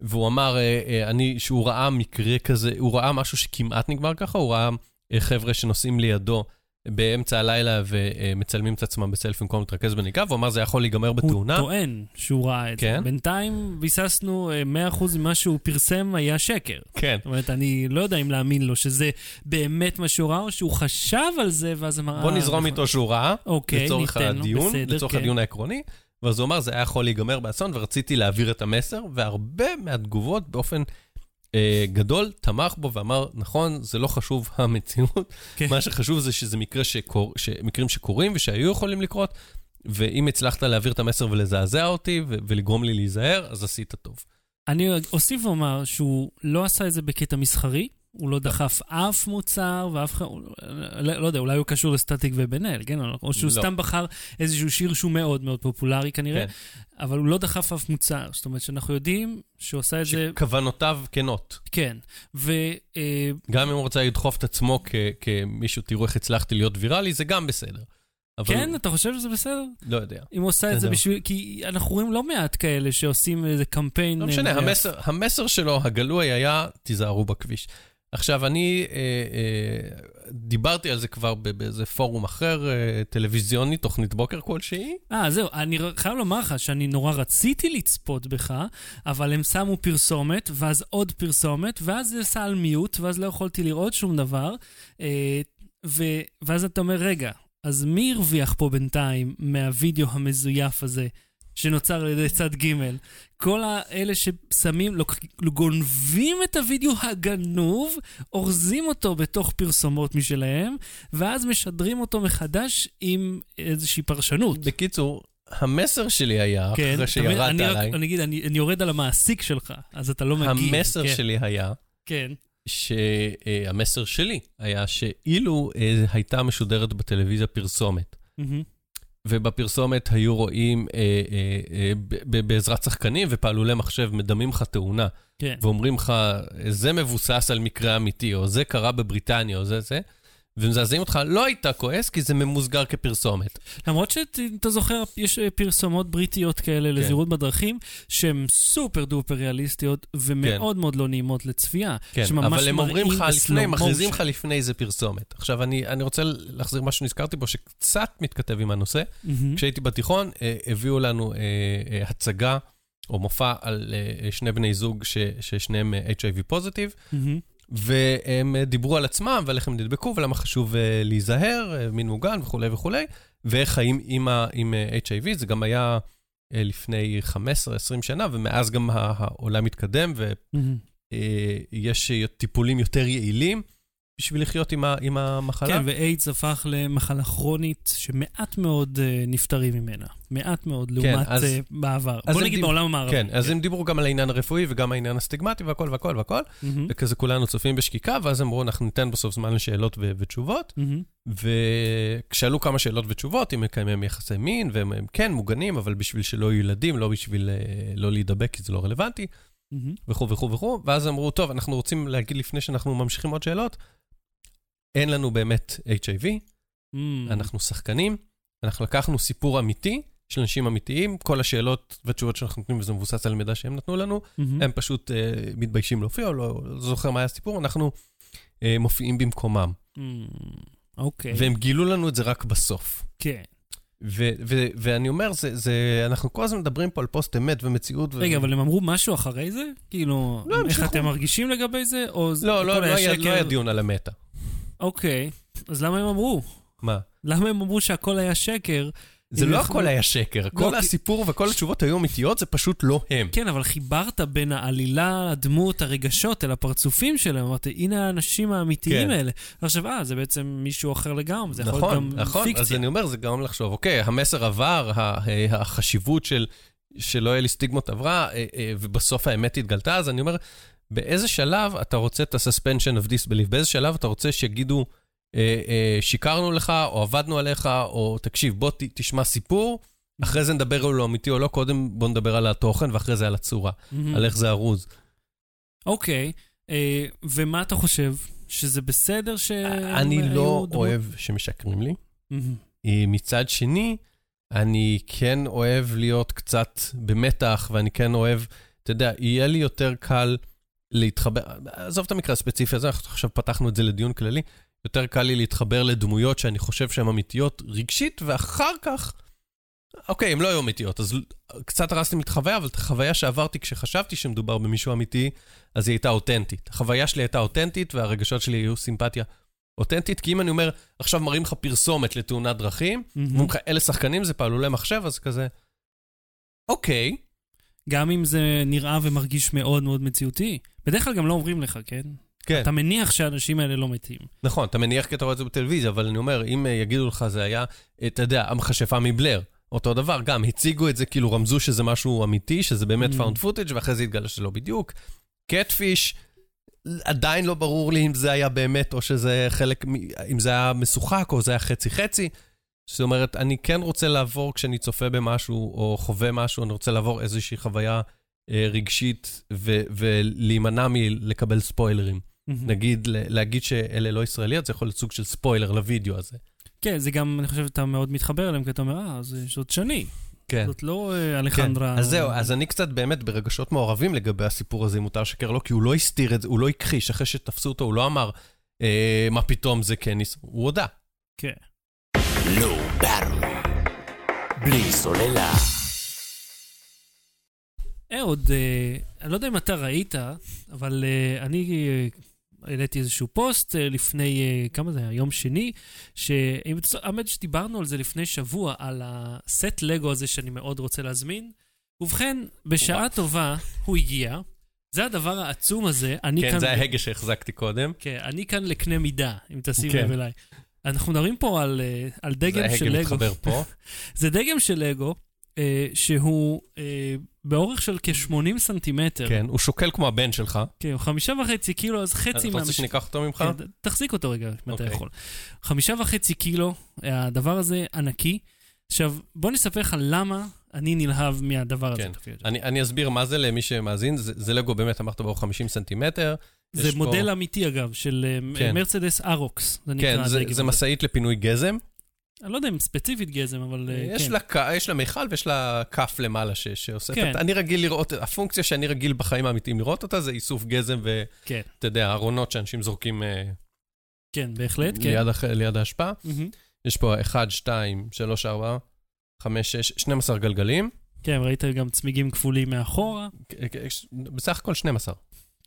והוא אמר, אה, אני, שהוא ראה מקרה כזה, הוא ראה משהו שכמעט נגמר ככה, הוא ראה אה, חבר'ה שנוסעים לידו באמצע הלילה ומצלמים את עצמם בסלפי במקום להתרכז בנהיגה, והוא אמר, זה יכול להיגמר הוא בתאונה. טוען שהוא ראה את זה. כן. בינתיים ביססנו אה, 100% ממה שהוא פרסם היה שקר. כן. זאת אומרת, אני לא יודע אם להאמין לו שזה באמת מה שהוא ראה, או שהוא חשב על זה, ואז אמר... בוא "אה, נזרום נכון." איתו שהוא ראה, אוקיי, לצורך הדיון, בסדר, לצורך כן. הדיון העקרוני, ואז הוא אמר, זה היה יכול להיגמר באסון, ורציתי להעביר את המסר, והרבה מהתגובות באופן אה, גדול תמך בו ואמר, נכון, זה לא חשוב המציאות, כן. מה שחשוב זה שזה מקרה שקור, מקרים שקורים ושהיו יכולים לקרות, ואם הצלחת להעביר את המסר ולזעזע אותי ו- ולגרום לי להיזהר, אז עשית טוב. אני אוסיף ואומר שהוא לא עשה את זה בקטע מסחרי, הוא לא דחף אף מוצר ואף אחד, לא, לא יודע, אולי הוא קשור לסטטיק ובן אל, כן? או שהוא לא. סתם בחר איזשהו שיר שהוא מאוד מאוד פופולרי כנראה, כן. אבל הוא לא דחף אף מוצר. זאת אומרת שאנחנו יודעים שהוא עשה את זה, שכוונותיו כנות. כן. ו... אה, גם אם הוא רוצה לדחוף את עצמו כ- כמישהו, תראו איך הצלחתי להיות ויראלי, זה גם בסדר. אבל כן, אתה חושב שזה בסדר? לא יודע. אם הוא עושה את זה בסדר. בשביל... כי אנחנו רואים לא מעט כאלה שעושים איזה קמפיין... לא משנה, אה, המסר, המסר שלו, הגלוי היה, תיזהרו בכביש. עכשיו, אני אה, אה, דיברתי על זה כבר באיזה פורום אחר, אה, טלוויזיוני, תוכנית בוקר כלשהי. אה, זהו, אני חייב לומר לך שאני נורא רציתי לצפות בך, אבל הם שמו פרסומת, ואז עוד פרסומת, ואז זה עשה על מיוט, ואז לא יכולתי לראות שום דבר. אה, ו... ואז אתה אומר, רגע, אז מי הרוויח פה בינתיים מהווידאו המזויף הזה? שנוצר על ידי צד ג' כל האלה ששמים, לוק- גונבים את הוידאו הגנוב, אורזים אותו בתוך פרסומות משלהם, ואז משדרים אותו מחדש עם איזושהי פרשנות. בקיצור, המסר שלי היה, אחרי אתה מבין? שירדת אני עליי, אני אגיד, אני אני יורד על המעסיק שלך, אז אתה לא מגיב. המסר כן, שלי היה, כן. שהמסר שלי היה שאילו אה, הייתה משודרת בטלוויזיה פרסומת, מהמם. ובפרסומת היו רואים אה, אה, אה, ב- בעזרת שחקנים ופעלולי מחשב מדמים לך תאונה, כן. ואומרים לך, זה מבוסס על מקרה אמיתי, או זה קרה בבריטניה, או זה זה, ומזעזעים אותך, לא היית כועס, כי זה ממוסגר כפרסומת. למרות שאתה זוכר, יש אה, פרסומות בריטיות כאלה לזהירות בדרכים, שהן סופר דופר ריאליסטיות, ומאוד מאוד לא נעימות לצפייה. כן, אבל הם אומרים לך לפני, מכריזים. לך לפני זה פרסומת. עכשיו, אני, אני רוצה להחזיר משהו שנזכרתי בו, שקצת מתכתב עם הנושא. מהמם. כשהייתי בתיכון, אה, הביאו לנו אה, הצגה או מופע על שני בני זוג ש, ששניהם HIV פוזיטיב, מהמם. והם אה, דיברו על עצמם ועל איך הם נדבקו ולמה חשוב אה, להיזהר, אה, מין מוגן וכולי וכולי, ואיך חיים עם, ה, עם אה, HIV. זה גם היה לפני 15-20 שנה, ומאז גם העולם מהמם. ויש טיפולים יותר יעילים בשביל לחיות עם, ה, עם המחלה. כן, ואיידס הפך למחלה כרונית שמעט מאוד אה, נפטרים ממנה. מעט מאוד, לעומת אז- אה, בעבר. אז בוא נגיד דיב- בעולם המערבי. כן, אז הם דיברו גם על העניין הרפואי וגם העניין הסטיגמטי והכל והכל והכל, מהמם. וכזה כולנו צופים בשקיקה, ואז אמרו, אנחנו ניתן בסוף זמן לשאלות ו- ותשובות, מהמם. וכשאלו כמה שאלות ותשובות, אם מקיימים יחסי מין, והם הם כן מוגנים, אבל בשביל שלא יהיו ילדים, לא בשביל אה, לא להידבק, כי זה לא רלוונטי, מהמם. וכו' וכו' וכו', ואז אמרו, טוב, אנחנו רוצים להגיד לפני שאנחנו ממשיכים עוד שאלות, אין לנו באמת HIV, מהמם. אנחנו שחקנים, אנחנו לקחנו סיפור אמיתי של אנשים אמיתיים, כל השאלות והתשובות שאנחנו נותנים, וזה מבוסס על מידע שהם נתנו לנו, מהמם. הם פשוט אה, מתביישים להופיע, או לא, לא זוכר מה היה הסיפור, אנחנו אה, מופיעים במקומם. מהמם. אוקיי. והם גילו לנו את זה רק בסוף. כן. ו- ו- ואני אומר, זה, זה, אנחנו כל הזמן מדברים פה על פוסט אמת ומציאות. ו- רגע, אבל הם אמרו משהו אחרי זה? כאילו, לא, איך שלחו- אתם מרגישים לגבי זה? או זה- לא, לא, לא, היה? לא היה דיון על המטה. אוקיי, אז למה הם אמרו? מה? למה הם אמרו שהכל היה שקר, זה לא הכל היה שקר, כל כי- הסיפור וכל התשובות היו אמיתיות, זה פשוט לא הם. כן, אבל חיברת בין העלילה, הדמות, הרגשות, אל הפרצופים שלהם. אמרתי, הנה האנשים האמיתיים כן. האלה. עכשיו, אה, זה בעצם מישהו אחר לגמרי, זה יכול להיות נכון, גם נכון, אז פיקציה. אני אומר, זה גרם לחשוב, אוקיי, המסר עבר, החשיבות של שלא יהיה לי סטיגמות עברה, אה, אה, ובסוף האמת התגלתה, אז אני אומר, באיזה שלב אתה רוצה את ה-suspension of disbelief? באיזה שלב אתה רוצה שיגידו, אה, אה, שיקרנו לך, או עבדנו עליך, או תקשיב, בוא ת, תשמע סיפור, אחרי זה נדבר אם הוא אמיתי או לא, קודם בוא נדבר על התוכן, ואחרי זה על הצורה, מהמם. על איך זה ארוז. אוקיי, אה, ומה אתה חושב? שזה בסדר ש... אני לא אוהב שמשקרים לי. אה, מצד שני, אני כן אוהב להיות קצת במתח, ואני כן אוהב, אתה יודע, יהיה לי יותר קל להתחבר, עזוב את המקרה הספציפי הזה, עכשיו פתחנו את זה לדיון כללי, יותר קל לי להתחבר לדמויות שאני חושב שהן אמיתיות רגשית, ואחר כך, אוקיי, הן לא היו אמיתיות, אז קצת הרסתי את החוויה, אבל את החוויה שעברתי כשחשבתי שמדובר במישהו אמיתי, אז היא הייתה אותנטית. החוויה שלי הייתה אותנטית, והרגשות שלי היו סימפתיה אותנטית, כי אם אני אומר, עכשיו מראים לך פרסומת לתאונת דרכים, אומרים לך, אלה שחקנים, זה פעלולי מחשב, אז כזה, אוקיי, גם אם זה נראה ומרגיש מאוד מאוד מציאותי. בדרך כלל גם לא אומרים לך, כן? כן, אתה מניח שהאנשים האלה לא מתים. נכון, אתה מניח כי אתה רואה את זה בטלוויזיה, אבל אני אומר, אם אה, יגידו לך זה היה, אה, אתה יודע, המכשפה מבלייר, אותו דבר, גם הציגו את זה, כאילו רמזו שזה משהו אמיתי, שזה באמת Mm. found footage ואחרי זה התגלה שזה לא בדיוק. קטפיש, עדיין לא ברור לי אם זה היה באמת, או שזה חלק, אם זה היה משוחק, או זה היה חצי-חצי. זאת אומרת, אני כן רוצה לעבור, כשאני צופה במשהו, או חווה משהו, אני רוצה לעבור איזושהי חוויה רגשית, ו- ולהימנע מלקבל ספוילרים. מהמם. נגיד, להגיד שאלה לא ישראליות, זה יכול להיות סוג של ספוילר לוידאו הזה. כן, זה גם, אני חושב, אתה מאוד מתחבר אליהם, כי אתה אומר, אה, זאת שני. כן. זאת לא אה, כן. אלחנדרה. אז זהו, אז אני קצת באמת ברגשות מעורבים לגבי הסיפור הזה, אם מותר לשקר לו, כי הוא לא הסתיר את זה, הוא לא הכחיש, אחרי שתפסו אותו, הוא לא אמר, אה, מה פתאום זה כן, ניס-" הוא הודה. כן. לא. בלי סוללה. אהוד, אה, אני לא יודע אם אתה ראית, אבל אה, אני אה, העליתי איזשהו פוסט אה, לפני, אה, כמה זה היה? יום שני, שאם אתה- האמת שדיברנו על זה לפני שבוע, על הסט לגו הזה שאני מאוד רוצה להזמין. ובכן, בשעה טובה הוא הגיע. זה הדבר העצום הזה. אני כן, כאן... זה ההגה שהחזקתי קודם. כן, אני כאן לקנה מידה, אם תשים כן. לב אליי. אנחנו מדברים פה על, על זה דגם של ההגה לגו. מתחבר פה. זה דגם של לגו, אה, שהוא אה, באורך של כ-80 סנטימטר. כן, הוא שוקל כמו הבן שלך. כן, הוא חמישה וחצי קילו, אז חצי אתה רוצה שניקח אותו ממך? כן, תחזיק אותו רגע, אם אתה אוקיי. יכול. חמישה וחצי קילו, הדבר הזה ענקי. עכשיו, בוא נספר לך למה אני נלהב מהדבר הזה. כן. אני אני אסביר מה זה למי שמאזין, זה זה לגו באמת, אמרת באורך 50 סנטימטר. זה יש פה- מודל אמיתי, אגב, של אה, כן. מרצדס ארוקס, זה נקרא כן, זה- זה. משאית לפינוי גזם. אני לא יודע אם ספציפית גזם, אבל אה, יש כן. לה יש לה מיכל ויש לה כף למעלה ש- שעושה את כן. זה. אני רגיל לראות, הפונקציה שאני רגיל בחיים האמיתיים לראות אותה זה איסוף גזם כן, ואתה יודע, ארונות שאנשים זורקים אה, כן, בהחלט, כן. ליד הח- ליד האשפה. מהמם. יש פה 1, 2, 3, 4, 5, 6, 12 גלגלים. כן, ראית גם צמיגים כפולים מאחורה. בסך הכל 12.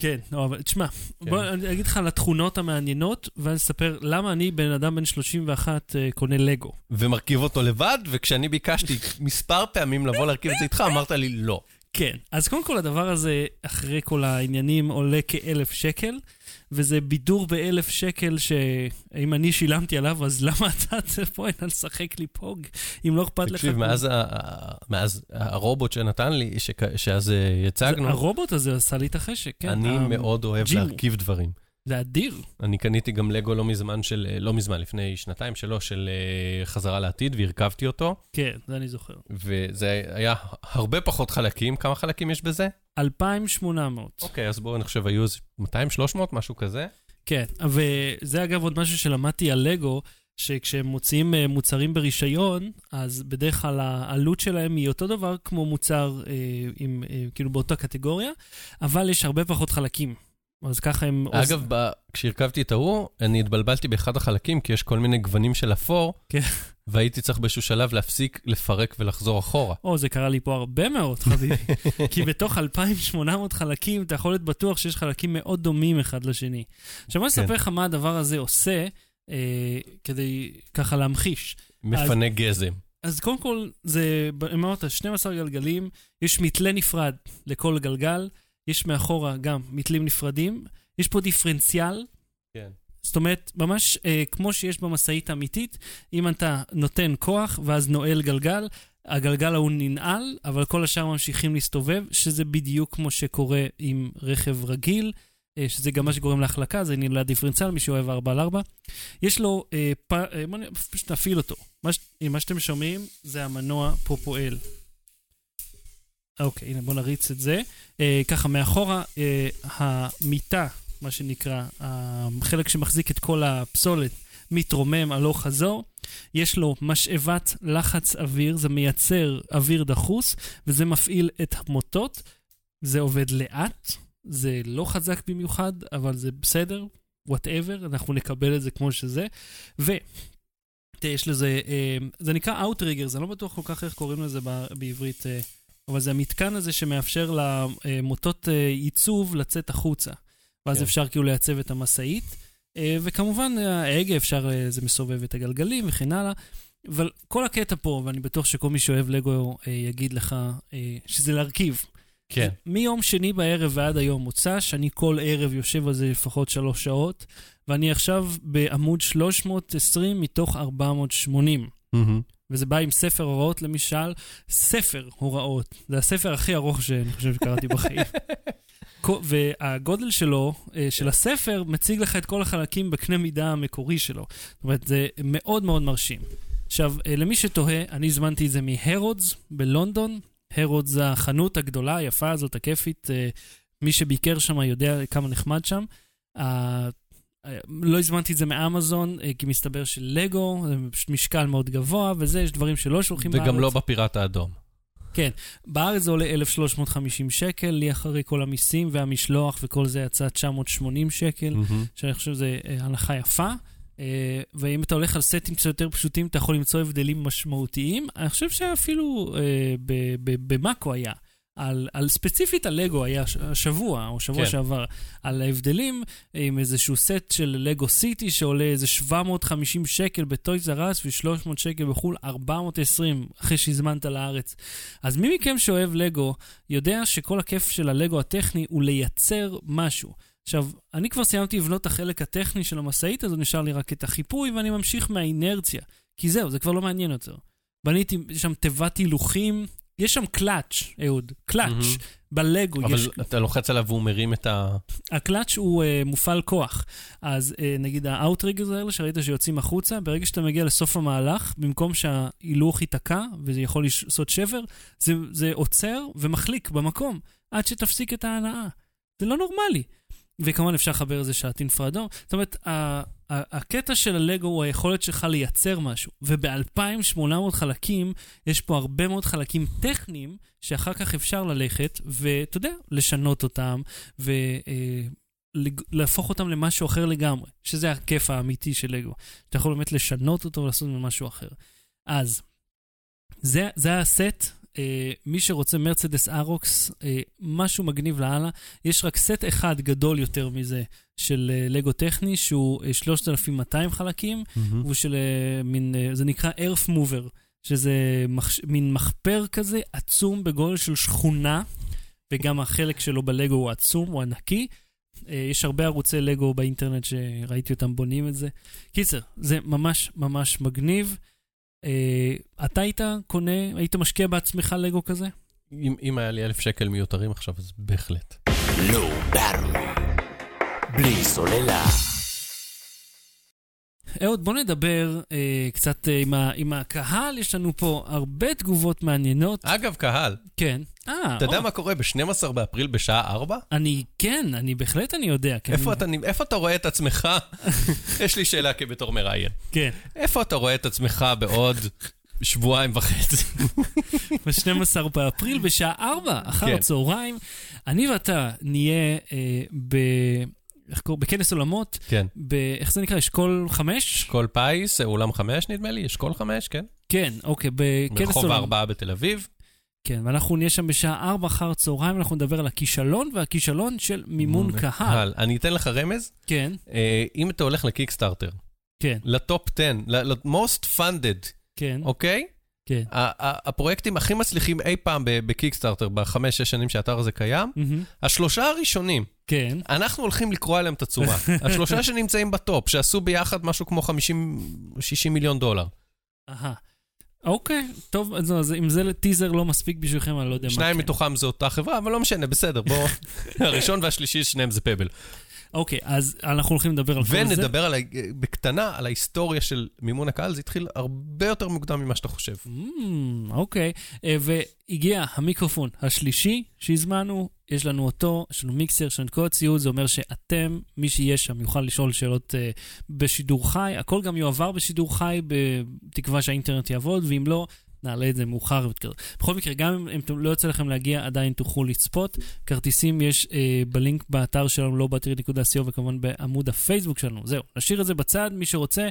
כן, לא, אבל תשמע, כן. בוא אני אגיד לך על התכונות המעניינות, ואז אספר למה אני, בן אדם בן 31, אה, קונה לגו. ומרכיב אותו לבד, וכשאני ביקשתי מספר פעמים לבוא להרכיב את זה איתך, אמרת לי לא. כן, אז קודם כל הדבר הזה, אחרי כל העניינים, עולה כאלף שקל, וזה בידור באלף שקל, שאם אני שילמתי עליו, אז למה אתה פה הנה לשחק לי פוג, אם לא אכפת לך? תקשיב, מאז ה- מאז הרובוט שנתן לי, שכ- שאז אה, הצגנו, הרובוט הזה עשה לי את החשק, כן. אני מאוד אוהב. להרכיב דברים. זה אדיר. אני קניתי גם לגו לא מזמן של, אה, לא מזמן, לפני שנתיים, שלוש, של אה, חזרה לעתיד, והרכבתי אותו, כן, זה אני זוכר. וזה היה הרבה פחות חלקים. כמה חלקים יש בזה? 2,800. אוקיי, אז בואו, אני חושב, היו איזה 200, 300, משהו כזה. כן, וזה אגב עוד משהו שלמדתי על לגו, שכשהם מוציאים אה, מוצרים ברישיון, אז בדרך כלל העלות שלהם היא אותו דבר כמו מוצר אה, עם, אה, כאילו באותה קטגוריה, אבל יש הרבה פחות חלקים. אז ככה הם... אגב, ב- כשהרכבתי את ההוא, אני התבלבלתי באחד החלקים, כי יש כל מיני גוונים של אפור, כן. והייתי צריך באיזשהו שלב להפסיק, לפרק ולחזור אחורה. או, זה קרה לי פה הרבה מאוד, חביבי. כי בתוך 2,800 חלקים, אתה יכול להיות בטוח שיש חלקים מאוד דומים אחד לשני. עכשיו, בוא כן. נספר לך מה הדבר הזה עושה, אה, כדי ככה להמחיש. מפנה גזם. אז קודם כל, זה, אמרת, 12 גלגלים, יש מתלה נפרד לכל גלגל, יש מאחורה גם מתלים נפרדים, יש פה דיפרנציאל, כן. זאת אומרת, ממש אה, כמו שיש במשאית האמיתית, אם אתה נותן כוח ואז נועל גלגל, הגלגל ההוא ננעל, אבל כל השאר ממשיכים להסתובב, שזה בדיוק כמו שקורה עם רכב רגיל, אה, שזה גם מה שגורם להחלקה, זה נעלה דיפרנציאל, מי שאוהב 4 על 4. יש לו, אה, פ... אה, בוא נפעיל אותו. מה, ש... מה שאתם שומעים זה המנוע פה פועל. אוקיי, הנה בואו נריץ את זה. אה, ככה, מאחורה, אה, המיטה, מה שנקרא, החלק שמחזיק את כל הפסולת, מתרומם הלוך חזור. יש לו משאבת לחץ אוויר, זה מייצר אוויר דחוס, וזה מפעיל את המוטות. זה עובד לאט, זה לא חזק במיוחד, אבל זה בסדר, whatever, אנחנו נקבל את זה כמו שזה. ו... יש לזה, אה, זה נקרא Outrigger, אני לא בטוח כל כך איך קוראים לזה בעברית, אה, אבל זה המתקן הזה שמאפשר למוטות אה, עיצוב לצאת החוצה. ואז כן. אפשר כאילו לייצב את המשאית. אה, וכמובן, אה, ההגה אפשר, זה מסובב את הגלגלים וכן הלאה. אבל כל הקטע פה, ואני בטוח שכל מי שאוהב לגו יגיד לך שזה להרכיב. כן. מיום שני בערב ועד היום מוצ"ש, אני כל ערב יושב על זה לפחות שלוש שעות, ואני עכשיו בעמוד 320 מתוך 480. מהמם. וזה בא עם ספר הוראות למי ששאל, ספר הוראות. זה הספר הכי ארוך שאני חושב שקראתי בחיים. והגודל שלו, אה, של הספר, מציג לך את כל החלקים בקנה מידה המקורי שלו. זאת אומרת, זה מאוד מאוד מרשים. עכשיו, אה, למי שתוהה, אני הזמנתי את זה מהרודס בלונדון. הרודס זה החנות הגדולה, היפה הזאת, הכיפית. אה, מי שביקר שם יודע כמה נחמד שם. אה, אה, לא הזמנתי את זה מאמזון, אה, כי מסתבר שלגו, זה פשוט משקל מאוד גבוה, וזה, יש דברים שלא שולחים בארץ. וגם לא בפיראט האדום. בארץ זה עולה 1,350 שקל, לי אחרי כל המיסים והמשלוח וכל זה יצא 980 שקל, מהמם. שאני חושב שזו הנחה יפה. אה, ואם אתה הולך על סטים קצת יותר פשוטים, אתה יכול למצוא הבדלים משמעותיים. אני חושב שאפילו אה, במאקו היה. על, על ספציפית על לגו היה השבוע, או שבוע כן. שעבר, על ההבדלים עם איזשהו סט של לגו סיטי שעולה איזה 750 שקל בטויז ארס ו-300 שקל בחו"ל, 420 אחרי שהזמנת לארץ. אז מי מכם שאוהב לגו יודע שכל הכיף של הלגו הטכני הוא לייצר משהו. עכשיו, אני כבר סיימתי לבנות את החלק הטכני של המשאית, אז נשאר לי רק את החיפוי, ואני ממשיך מהאינרציה. כי זהו, זה כבר לא מעניין יותר. בניתי, שם תיבת הילוכים, יש שם קלאץ', אהוד, קלאץ'. מהמם. בלגו אבל יש... אתה לוחץ עליו והוא מרים את ה... הקלאץ' הוא uh, מופעל כוח. אז uh, נגיד ה outriggers האלה שראית שיוצאים החוצה, ברגע שאתה מגיע לסוף המהלך, במקום שההילוך ייתקע וזה יכול לעשות שבר, זה, זה עוצר ומחליק במקום, עד שתפסיק את ההנאה. זה לא נורמלי. וכמובן אפשר לחבר איזה שעטין פרדו. זאת אומרת, הקטע של הלגו הוא היכולת שלך לייצר משהו. וב-2800 חלקים, יש פה הרבה מאוד חלקים טכניים, שאחר כך אפשר ללכת, ואתה יודע, לשנות אותם, ולהפוך אותם למשהו אחר לגמרי, שזה הכיף האמיתי של לגו. אתה יכול באמת לשנות אותו ולעשות ממנו משהו אחר. אז, זה, זה הסט. אה, מי שרוצה מרצדס ארוקס, אה, משהו מגניב לאללה. יש רק סט אחד גדול יותר מזה של אה, לגו טכני, שהוא אה, 3,200 חלקים, הוא של אה, מין, אה, זה נקרא earth mover, שזה מחש, מין מחפר כזה עצום בגודל של שכונה, וגם החלק שלו בלגו הוא עצום, הוא ענקי. אה, יש הרבה ערוצי לגו באינטרנט שראיתי אותם בונים את זה. קיצר, זה ממש ממש מגניב. אה, אתה היית קונה, היית משקיע בעצמך לגו כזה? אם אם היה לי אלף שקל מיותרים עכשיו, אז בהחלט. Battery. בלי סוללה. אהוד, בוא נדבר אה, קצת אה, עם, ה, עם הקהל, יש לנו פה הרבה תגובות מעניינות. אגב, קהל, כן. אה, אתה יודע מה קורה ב-12 באפריל בשעה 4? אני, כן, אני בהחלט אני יודע. כי איפה אתה איפה אתה רואה את עצמך? יש לי שאלה כבתור מראיין. כן, איפה אתה רואה את עצמך בעוד שבועיים וחצי? ב-12 באפריל בשעה 4 אחר כן. הצהריים. אני ואתה נהיה אה, ב... איך קוראים? בכנס עולמות, כן. ב... איך זה נקרא? אשכול 5? אשכול פיס, אולם חמש נדמה לי, אשכול חמש, כן? כן, אוקיי, בכנס ברחוב עולמות. הארבעה בתל אביב. כן, ואנחנו נהיה שם בשעה 4 אחר הצהריים, אנחנו נדבר על הכישלון והכישלון של מימון קהל. אני אתן לך רמז. כן, אה, אם אתה הולך לקיקסטארטר, כן, לטופ 10, ל-most funded, כן, אוקיי? כן. הפרויקטים הכי מצליחים אי פעם בקיקסטארטר, בחמש, שש שנים שהאתר הזה קיים, מהמם. השלושה הראשונים, כן. אנחנו הולכים לקרוע להם את הצורה. השלושה שנמצאים בטופ, שעשו ביחד משהו כמו 50-60 מיליון דולר. אהה. אוקיי, טוב, אז אז אם זה טיזר לא מספיק בשבילכם, אני לא יודע מה שניים כן. מתוכם זה אותה חברה, אבל לא משנה, בסדר, בואו. הראשון והשלישי, שניהם זה פבל. אוקיי, אז אנחנו הולכים לדבר על כל זה. ונדבר על בקטנה על ההיסטוריה של מימון הקהל, זה התחיל הרבה יותר מוקדם ממה שאתה חושב. Mm, אוקיי, אה, והגיע המיקרופון השלישי שהזמנו, יש לנו אותו, יש לנו מיקסר, יש לנו את כל הציוד, זה אומר שאתם, מי שיהיה שם, יוכל לשאול שאלות אה, בשידור חי, הכל גם יועבר בשידור חי, בתקווה שהאינטרנט יעבוד, ואם לא, נעלה את זה מאוחר יותר. בכל מקרה, גם אם לא יוצא לכם להגיע, עדיין תוכלו לצפות. כרטיסים יש אה, בלינק באתר שלנו, לא באתר.co, וכמובן בעמוד הפייסבוק שלנו. זהו, נשאיר את זה בצד, מי שרוצה,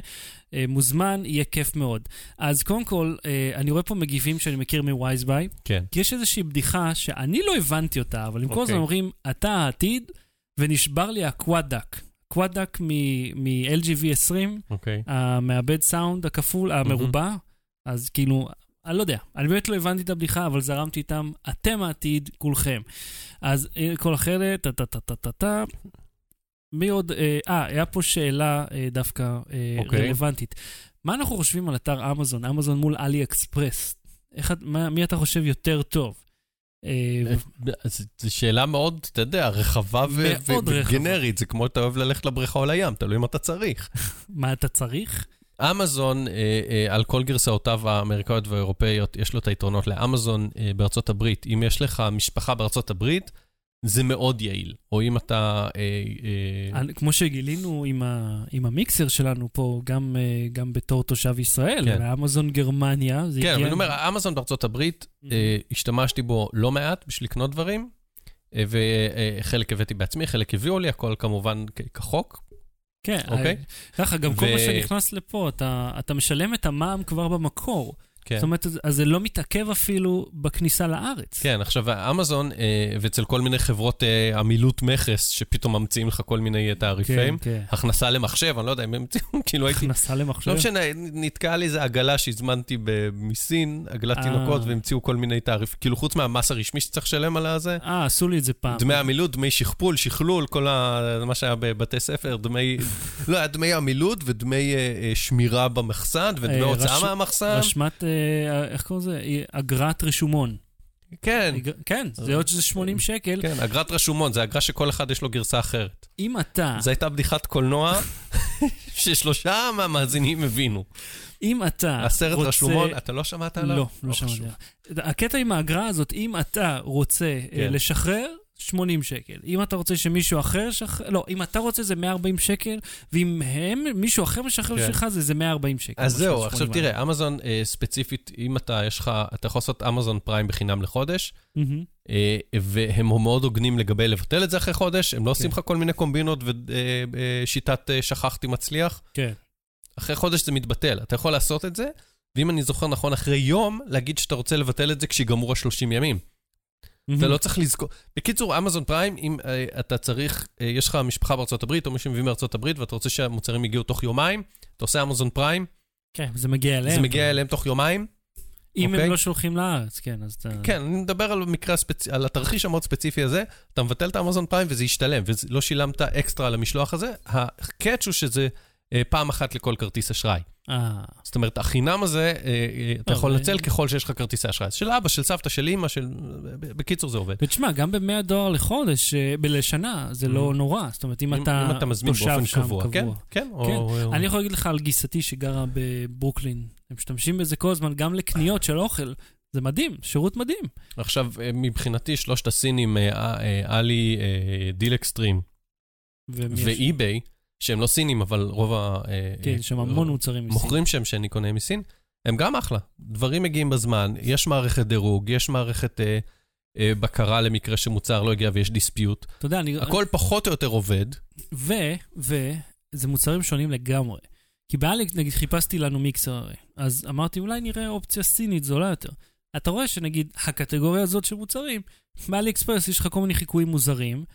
אה, מוזמן, יהיה כיף מאוד. אז קודם כל, אה, אני רואה פה מגיבים שאני מכיר מווייזביי, כן. כי יש איזושהי בדיחה שאני לא הבנתי אותה, אבל הם כל הזמן אוקיי. אומרים, אתה העתיד, ונשבר לי הקוואדק. קוואדק מ-LGV 20, אוקיי. המעבד סאונד הכפול, המרובע, אז כאילו, אני לא יודע, אני באמת לא הבנתי את הבדיחה, אבל זרמתי איתם, אתם העתיד, כולכם. אז אה, כל אחרת, טה-טה-טה-טה-טה. מי עוד? אה, אה, היה פה שאלה אה, דווקא אה, אוקיי. רלוונטית. מה אנחנו חושבים על אתר אמזון, אמזון מול אלי אקספרס? איך, מה, מי אתה חושב יותר טוב? אה, זו שאלה מאוד, אתה יודע, רחבה. וגנרית, זה כמו אתה אוהב ללכת לבריכה או לים, תלוי אם אתה צריך. מה אתה צריך? אמזון, אה, אה, על כל גרסאותיו האמריקאיות והאירופאיות, יש לו את היתרונות לאמזון אה, בארצות הברית. אם יש לך משפחה בארצות הברית, זה מאוד יעיל. או אם אתה... אה, אה, כמו שגילינו עם, ה, עם המיקסר שלנו פה, גם, אה, גם בתור תושב ישראל, כן. באמזון גרמניה, זה כן, הגיע... אני אומר, אמזון בארצות הברית, אה, השתמשתי בו לא מעט בשביל לקנות דברים, אה, וחלק הבאתי בעצמי, חלק הביאו לי, הכל כמובן כחוק. כן, אוקיי. אה, ככה, גם כל ו- מה שנכנס לפה, אתה, אתה משלם את המע"מ כבר במקור. כן. זאת אומרת, אז זה לא מתעכב אפילו בכניסה לארץ. כן, עכשיו, אמזון, אה, ואצל כל מיני חברות אה, עמילות מכס, שפתאום ממציאים לך כל מיני אה, תעריפים, כן. הכנסה למחשב, אני לא יודע אם הם המציאו, כאילו הייתי... הכנסה למחשב. לא משנה, נתקעה לי איזה עגלה שהזמנתי מסין, עגלת אה. תינוקות, והמציאו כל מיני תעריפים, כאילו חוץ מהמס הרשמי שצריך לשלם על הזה, אה, עשו לי את זה פעם. דמי עמילות, דמי שכפול, שכלול, כל ה... מה שהיה בבתי ספר, דמי... לא, היה דמי עמילות ודמי אה, אה, שמירה במחסן, ודמי אה, הוצאה רש- מהמחסן. רשמת, איך קוראים לזה? אה, אגרת רשומון. כן, כן, זה עוד שזה 80 שקל. כן, אגרת רשומון, זה אגרה שכל אחד יש לו גרסה אחרת. אם אתה, זו הייתה בדיחת קולנוע ששלושה מהמאזינים הבינו. אם אתה הסרט רוצה... רשומון, אתה לא שמעת עליו? לא, לא חשוב. שמעתי. הקטע עם האגרה הזאת, אם אתה רוצה כן. כן. לשחרר, 80 שקל. אם אתה רוצה שמישהו אחר ישחרר, לא, אם אתה רוצה זה 140 שקל, ואם הם, מישהו אחר משחרר כן. בשבילך זה, זה 140 שקל. אז זהו, 80 עכשיו תראה, אמזון אה, ספציפית, אם אתה, יש לך, אתה יכול לעשות אמזון פריים בחינם לחודש, מהמם. אה, והם מאוד הוגנים לגבי לבטל את זה אחרי חודש, הם לא עושים לך כל מיני קומבינות ושיטת שכחתי מצליח. כן. אחרי חודש זה מתבטל, אתה יכול לעשות את זה, ואם אני זוכר נכון, אחרי יום, להגיד שאתה רוצה לבטל את זה כשיגמרו ה-30 ימים. אתה לא צריך לזכור. בקיצור, אמזון פריים, אם uh, אתה צריך, uh, יש לך משפחה בארצות הברית, או מישהו מביא מארצות הברית, ואתה רוצה שהמוצרים יגיעו תוך יומיים, אתה עושה אמזון פריים, כן, זה מגיע אליהם. זה מגיע אליהם תוך יומיים. אם אוקיי. הם לא שולחים לארץ, כן, אז אתה... כן, אני מדבר על מקרה הספצ... על התרחיש המאוד ספציפי הזה, אתה מבטל את האמזון פריים וזה ישתלם, ולא שילמת אקסטרה על המשלוח הזה. ה catch הוא שזה פעם אחת לכל כרטיס אשראי. אה, זאת אומרת, החינם הזה, אה, אה, אתה יכול זה- לנצל ככל שיש לך כרטיסי אשראי. של אבא, של סבתא, של אימא, של... בקיצור, זה עובד. ותשמע, גם ב-100 דולר לחודש, אה, לשנה, זה לא נורא. זאת אומרת, אם אתה אם אתה מזמין חושב באופן שם קבוע, כן? כן, כן. אני יכול להגיד לך על גיסתי שגרה בברוקלין. הם משתמשים בזה כל הזמן, גם לקניות של אוכל. זה מדהים, שירות מדהים. עכשיו, אה, מבחינתי, שלושת הסינים, אה, אה, עלי, אה, דיל אקסטרים ואי-ביי, שהם לא סינים, אבל רוב ה... אה, כן, יש שם המון מוצרים מסין. מוכרים שם שאני קונה מסין, הם גם אחלה. דברים מגיעים בזמן, יש מערכת דירוג, יש מערכת אה, אה, בקרה למקרה שמוצר לא הגיע ויש dispute. אתה יודע, אני... הכל פחות או יותר עובד. ו, ו, זה מוצרים שונים לגמרי. כי באליק, נגיד, חיפשתי לנו מיקסר הרי. אז אמרתי, אולי נראה אופציה סינית זולה יותר. אתה רואה שנגיד, הקטגוריה הזאת של מוצרים, באלי אקספרס יש לך כל מיני חיקויים מוזרים,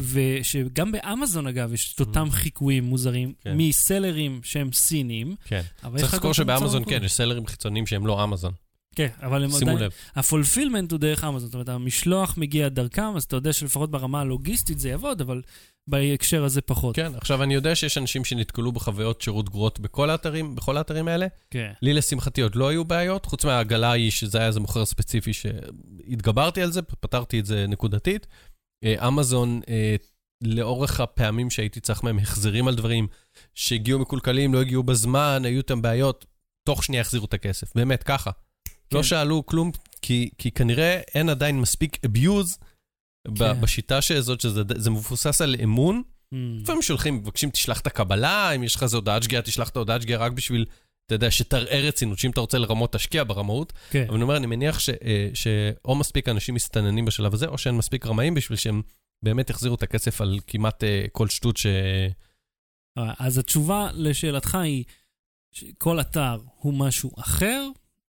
ושגם באמזון, אגב, יש את אותם חיקויים מוזרים, כן. מסלרים שהם סינים. כן. צריך לזכור שבאמזון. כן, יש סלרים חיצוניים שהם לא אמזון. כן, אבל הם שימו עדיין... לב. הפולפילמנט הוא דרך אמזון, זאת אומרת, המשלוח מגיע דרכם, אז אתה יודע שלפחות ברמה הלוגיסטית זה יעבוד, אבל בהקשר הזה פחות. כן, עכשיו אני יודע שיש אנשים שנתקלו בחוויות שירות גרועות בכל האתרים, בכל האתרים האלה. כן. לי לשמחתי עוד לא היו בעיות, חוץ מהעגלה ההיא, שזה היה איזה מוכר ספציפי שהתגברתי על זה, פתרתי את זה נקודתית. אה, אמזון, אה, לאורך הפעמים שהייתי צריך מהם החזרים על דברים שהגיעו מקולקלים, לא הגיעו בזמן, היו איתם בעיות, תוך שנייה החזירו את הכסף. באמת, ככה. כן. לא שאלו כלום, כי, כי כנראה אין עדיין מספיק abuse כן. בשיטה שזאת, שזה זה מבוסס על אמון. Mm. לפעמים שולחים, מבקשים, תשלח את הקבלה, אם יש לך איזה הודעת שגיאה, תשלח את ההודעת שגיאה רק בשביל, אתה יודע, שתראה רצינות, שאם אתה רוצה לרמות, תשקיע ברמאות. כן. אבל אני אומר, אני מניח ש, אה, שאו מספיק אנשים מסתננים בשלב הזה, או שאין מספיק רמאים בשביל שהם באמת יחזירו את הכסף על כמעט אה, כל שטות ש... אז התשובה לשאלתך היא שכל אתר הוא משהו אחר,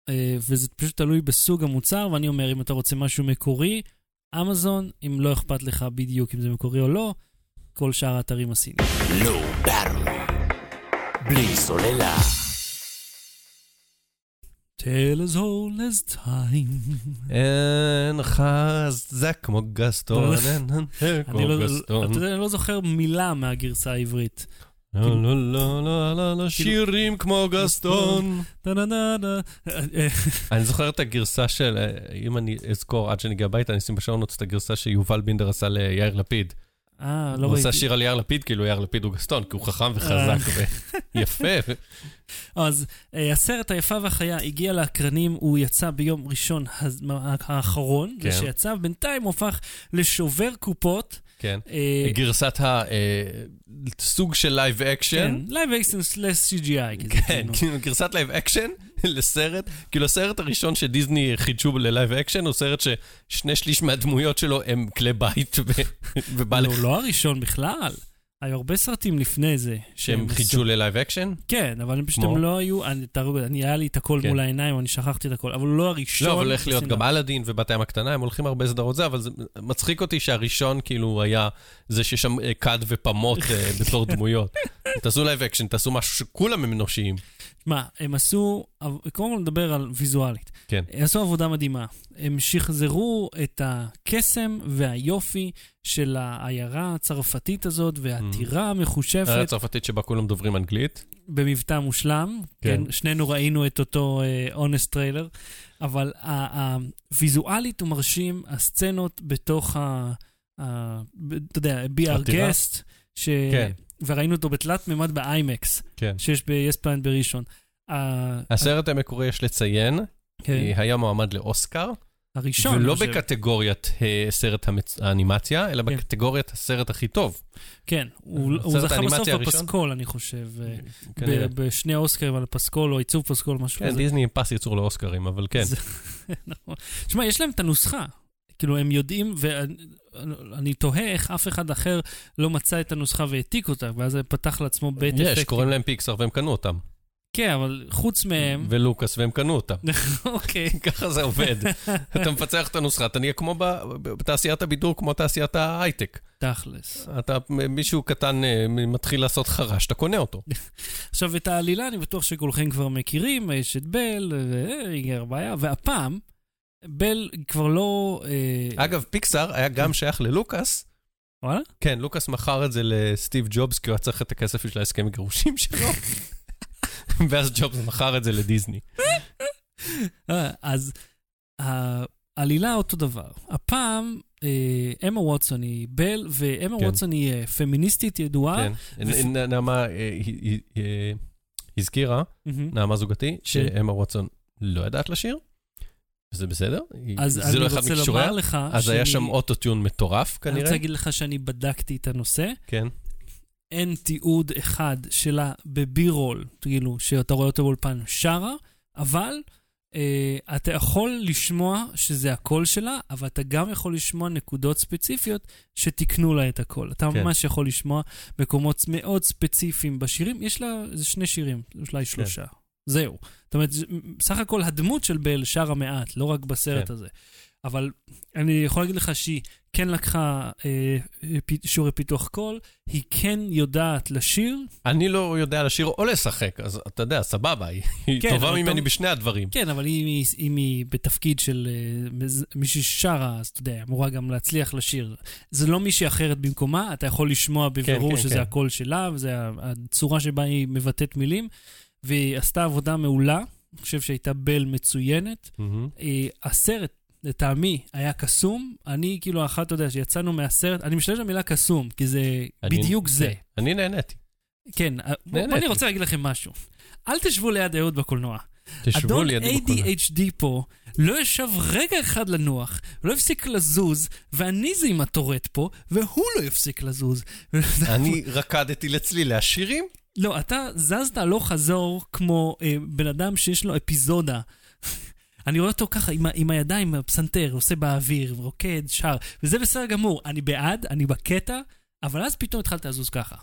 אה, וזה פשוט תלוי בסוג המוצר, ואני אומר, אם אתה רוצה משהו מקורי, אמזון, אם לא אכפת לך בדיוק אם זה מקורי או לא, כל שאר האתרים הסינים. לא ברמי. בלי סוללה. Tale as old as time. אין חזק כמו גסטון, אין כמו לא, גסטון. אתה יודע, אני לא זוכר מילה מהגרסה העברית. לא, לא, לא, לא, לא, לא, שירים כמו גסטון. אני זוכר את הגרסה של, אה, אם אני אזכור עד שאני אגיע הביתה, אני אשים בשעונות את הגרסה שיובל בינדר עשה ליאיר לפיד. אה, לא הוא ראיתי. עשה שיר על יאיר לפיד, כאילו יאיר לפיד הוא גסטון, כי הוא חכם וחזק ויפה. אז אה, הסרט היפה והחיה הגיע לאקרנים, הוא יצא ביום ראשון האחרון, כן. ושיצא בינתיים הוא הפך לשובר קופות. כן. אה, גרסת הסוג של live כן, action. live action slash CGI. כן, כאילו. כאילו גרסת live action לסרט, כאילו הסרט הראשון שדיסני חידשו ל live action הוא סרט ששני שליש מהדמויות שלו הם כלי בית ובעלי הוא לא הראשון בכלל. היו הרבה סרטים לפני זה. שהם חידשו ללייב אקשן? כן, אבל הם פשוט לא היו, אני, אני, היה לי את הכל כן. מול העיניים, אני שכחתי את הכל, אבל הוא לא הראשון. לא, אבל הולך להיות. גם אלאדין ובת הים הקטנה, הם הולכים הרבה סדרות זה, אבל זה מצחיק אותי שהראשון כאילו היה זה שיש שם אה, כד ופמוט אה, בתור דמויות. תעשו live action, תעשו משהו שכולם הם אנושיים. שמע, הם עשו, קודם כל נדבר על ויזואלית. כן. הם עשו עבודה מדהימה. הם שחזרו את הקסם והיופי של העיירה הצרפתית הזאת, והטירה היה המכושפת צרפתית שבה כולם דוברים אנגלית. במבטא מושלם. כן. כן. שנינו ראינו את אותו honest trailer, אבל הוויזואלית הוא מרשים, הסצנות בתוך ה... אתה יודע, be our הטירה? guest, ש... כן. וראינו אותו בתלת מימד באיימקס, כן. שיש ב-yes פלנט בראשון. הסרט המקורי, יש לציין, כן. היה מועמד לאוסקר, הראשון. ולא חושב. בקטגוריית אה, סרט המצ- האנימציה, אלא כן. בקטגוריית הסרט הכי טוב. כן, הוא הוא סרט זכה בסוף הראשון? בפסקול, אני חושב. אה, כנראה. ב- בשני האוסקרים על הפסקול, או עיצוב פסקול, משהו כן, כזה. דיסני עם פס ייצור לאוסקרים, אבל כן. זה- נכון. שמע, יש להם את הנוסחה. כאילו, הם יודעים, ואני תוהה איך אף אחד אחר לא מצא את הנוסחה והעתיק אותה, ואז פתח לעצמו בית אפקטים. יש, קוראים להם פיקסאר והם קנו אותם. כן, אבל חוץ מהם, ולוקאס והם קנו אותם. אוקיי. ככה זה עובד. אתה מפצח את הנוסחה, אתה נהיה כמו בתעשיית הבידור, כמו תעשיית ההייטק. תכלס. אתה, מישהו קטן אה, מתחיל לעשות חרש, אתה קונה אותו. עכשיו, את העלילה אני בטוח שכולכם כבר מכירים, יש את בל, והיא בעיה, והפעם, בל כבר לא... אה, אגב, פיקסאר היה גם שייך ללוקאס. וואלה? כן, לוקאס מכר את זה לסטיב ג'ובס, כי הוא היה צריך את הכסף של ההסכם הגירושים שלו. ואז ג'ובס מכר את זה לדיסני. אה, אז העלילה אותו דבר. הפעם, אה, אמה ווטסון היא בל, ואמה כן. ווטסון היא אה, פמיניסטית ידועה. כן. נעמה הזכירה. נעמה זוגתי, שאמה ווטסון לא יודעת לשיר, וזה בסדר. אז זה אני לא אחד רוצה מכישוריה. לומר לך אז היה שאני- שם אוטוטיון מטורף אני כנראה. רוצה להגיד לך שאני בדקתי את הנושא. כן. אין תיעוד אחד שלה בבי-רול, כאילו, שאתה רואה אותו באולפן שרה, אבל אה, אתה יכול לשמוע שזה הקול שלה, אבל אתה גם יכול לשמוע נקודות ספציפיות שתיקנו לה את הקול. אתה כן. ממש יכול לשמוע מקומות מאוד ספציפיים בשירים. יש לה איזה שני שירים, יש כן. זהו. זאת אומרת, סך הכל הדמות של בל שרה מעט, לא רק בסרט כן. הזה. אבל אני יכול להגיד לך שהיא כן לקחה אה, פ- שיעורי פיתוח קול, היא כן יודעת לשיר, אני לא יודע לשיר או לשחק, אז אתה יודע, סבבה, היא היא כן, טובה ממני טוב. בשני הדברים. כן, אבל אם היא, אם היא בתפקיד של אה, מישהי ששרה, אז אתה יודע, אמורה גם להצליח לשיר. זה לא מישהי אחרת במקומה, אתה יכול לשמוע בבירור כן, שזה כן. הקול שלה, וזה הצורה שבה היא מבטאת מילים, והיא עשתה עבודה מעולה, אני חושב שהייתה בל מצוינת. אה, הסרט, לטעמי, היה קסום. אני, כאילו, אחת, אתה יודע, שיצאנו מהסרט, אני משתמש במילה קסום, כי זה אני- בדיוק זה. אני נהניתי. כן, אה, נהניתי. אני רוצה להגיד לכם משהו. אל תשבו ליד אהוד בקולנוע. תשבו אדון לידי בקולנוע. ADHD פה לא ישב רגע אחד לנוח, לא הפסיק לזוז, ואני זה עם הטורט פה, והוא לא הפסיק לזוז. אני רקדתי לצלילי השירים. לא, אתה זזת הלוך חזור כמו אה, בן אדם שיש לו אפיזודה. אני רואה אותו ככה עם, עם הידיים, הפסנתר, עושה באוויר, רוקד, שר, וזה בסדר גמור. אני בעד, אני בקטע, אבל אז פתאום התחלת לזוז ככה.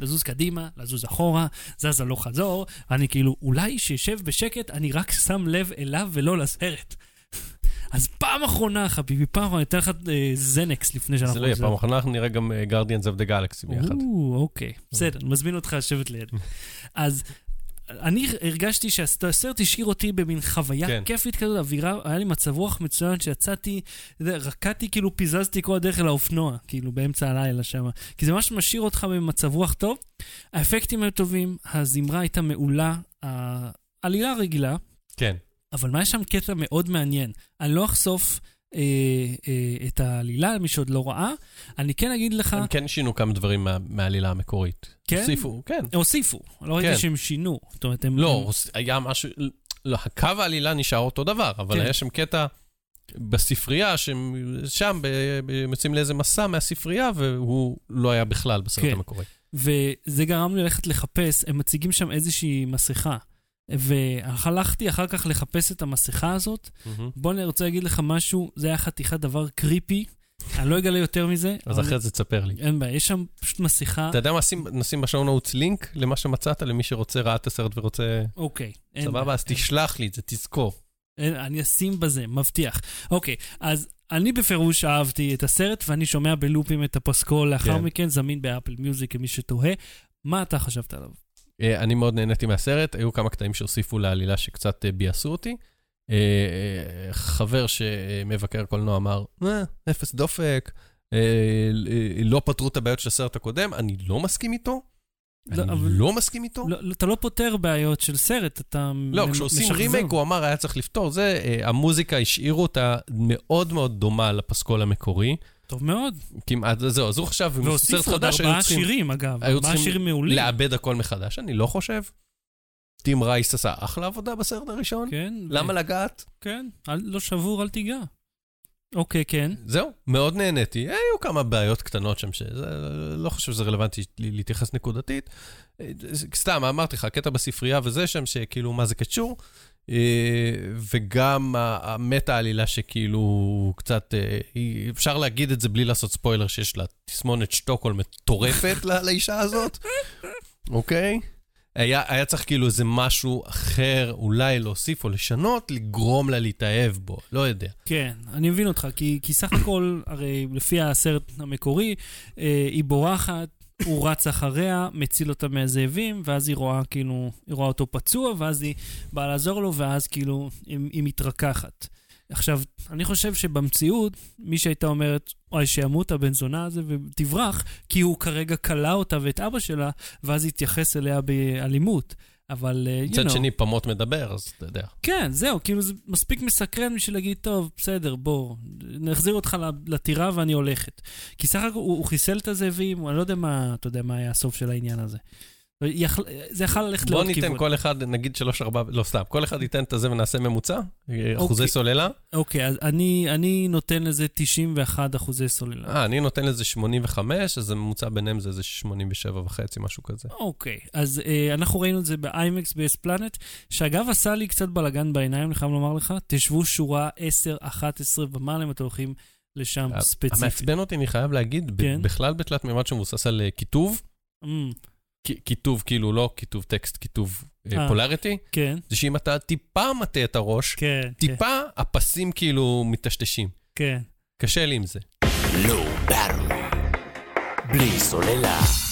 לזוז קדימה, לזוז אחורה, זז הלוך חזור, אני כאילו, אולי שישב בשקט, אני רק שם לב אליו ולא לסרט. אז פעם אחרונה, חביבי, פעם אחרונה, אני אתן לך אה, זנקס לפני שאנחנו... זה לא יהיה. פעם אחרונה, אנחנו נראה גם גרדיאנס אוף דה גלקסי ביחד. או, אוקיי, בסדר, אני מזמין אותך לשבת ליד. אז אני הרגשתי שהסרט השאיר אותי במין חוויה כן. כיפית כזאת, אווירה, היה לי מצב רוח מצוין שיצאתי, רקדתי כאילו פיזזתי כל הדרך אל האופנוע, כאילו באמצע הלילה שם. כי זה ממש משאיר אותך במצב רוח טוב. האפקטים היו טובים, הזמרה הייתה מעולה, העלילה רגילה, כן. אבל מה יש שם קטע מאוד מעניין. אני לא אחשוף אה, אה, את העלילה למי שעוד לא ראה, אני כן אגיד לך... הם כן שינו כמה דברים מה- מהעלילה המקורית. כן? הוסיפו, כן. הוסיפו, לא ראיתי כן. שהם שינו. זאת אומרת, הם... לא, הם- היה משהו, לא, הקו העלילה נשאר אותו דבר, אבל כן. היה שם קטע בספרייה, שם ב- יוצאים לאיזה מסע מהספרייה, והוא לא היה בכלל בסרט כן. המקורי. וזה גרם לי ללכת לחפש, הם מציגים שם איזושהי מסכה. והלכתי אחר כך לחפש את המסכה הזאת. מהמם. בוא אני רוצה להגיד לך משהו, זה היה חתיכת דבר קריפי. אני לא אגלה יותר מזה. אז אחרי זה תספר לי. אין בעיה, יש שם פשוט מסכה. אתה יודע מה, שים- נשים בשעון נוטס לינק למה שמצאת, למי שרוצה, ראה את הסרט ורוצה... אוקיי. סבבה? אז תשלח לי את זה, תזכור. אני אשים בזה, מבטיח. אוקיי, אז אני בפירוש אהבתי את הסרט, ואני שומע בלופים את הפסקול לאחר כן. מכן, זמין באפל מיוזיק, למי שתוהה. מה אתה חשבת עליו? אה, אני מאוד נהניתי מהסרט, היו כמה קטעים שהוסיפו לעלילה שקצת אה, ביאסו אותי. אה, חבר שמבקר קולנוע אמר, אפס דופק, לא פתרו את הבעיות של הסרט הקודם, אני לא מסכים איתו. לא, אני אבל- לא מסכים איתו. לא, לא, אתה לא פותר בעיות של סרט, אתה לא, מ- כשעושים משחזר. רימייק, הוא אמר, היה צריך לפתור. זה, המוזיקה השאירו אותה מאוד מאוד דומה לפסקול המקורי. טוב מאוד. כמעט, זהו, אז הוא עכשיו, עם סרט עוד חדש, היו ארבעה צריכים שירים, אגב. היו ארבעה צריכים. לעבד הכל מחדש. אני לא חושב. טים רייס עשה אחלה עבודה בסרט הראשון. כן. למה ו- לגעת? כן, אל, לא שבור, אל תיגע. אוקיי, כן. זהו, מאוד נהניתי. היו כמה בעיות קטנות שם, שזה, לא חושב שזה רלוונטי להתייחס נקודתית. אה, סתם, אמרתי לך, הקטע בספרייה וזה שם, שכאילו, מה זה קשור? אה, וגם המטה העלילה שכאילו קצת, אה, אפשר להגיד את זה בלי לעשות ספוילר, שיש לה תסמונת שטוקהולם מטורפת לאישה הזאת, אוקיי? היה, היה צריך כאילו איזה משהו אחר, אולי להוסיף או לשנות, לגרום לה להתאהב בו, לא יודע. כן, אני מבין אותך, כי, כי סך הכל, הרי לפי הסרט המקורי, אה, היא בורחת, הוא רץ אחריה, מציל אותה מהזאבים, ואז היא רואה כאילו, היא רואה אותו פצוע, ואז היא באה לעזור לו, ואז כאילו, היא, היא מתרככת. עכשיו, אני חושב שבמציאות, מי שהייתה אומרת, אוי, שימות הבן זונה הזה ותברח, כי הוא כרגע כלא אותה ואת אבא שלה, ואז יתייחס אליה באלימות. אבל, אה, you מצד know, שני, פמות מדבר, אז אתה יודע. כן, זהו, כאילו זה מספיק מסקרן בשביל להגיד, טוב, בסדר, בוא, נחזיר אותך לטירה ואני הולכת. כי סך הכל הוא, הוא חיסל את הזאבים, אני לא יודע מה, אתה יודע, מה היה הסוף של העניין הזה. זה יכול ללכת בוא לעוד ניתן כיוון. כל אחד, נגיד שלוש, ארבע, לא סתם, כל אחד ייתן את הזה ונעשה ממוצע, אחוזי אוקיי. סוללה. אוקיי, אז אני, אני נותן לזה 91 אחוזי סוללה. אה, אני נותן לזה 85, אז הממוצע ביניהם זה איזה 87 וחצי, משהו כזה. אוקיי, אז אה, אנחנו ראינו את זה באיימקס ב-S פלנט, שאגב עשה לי קצת בלאגן בעיניים, אני חייב לומר לך. תשבו שורה 10, 11 ומעלה אם אתם הולכים לשם ספציפית. המעצבן אותי, אני חייב להגיד, כן. בכלל בתלת מימד שמבוסס על אה, כיתוב, Mm, כיתוב, כאילו לא כיתוב טקסט, כיתוב אה. פולריטי, כן, זה שאם אתה טיפה מטה את הראש, כן, כן, טיפה הפסים כאילו מטשטשים. כן. קשה לי עם זה. ברמן. בלי סוללה.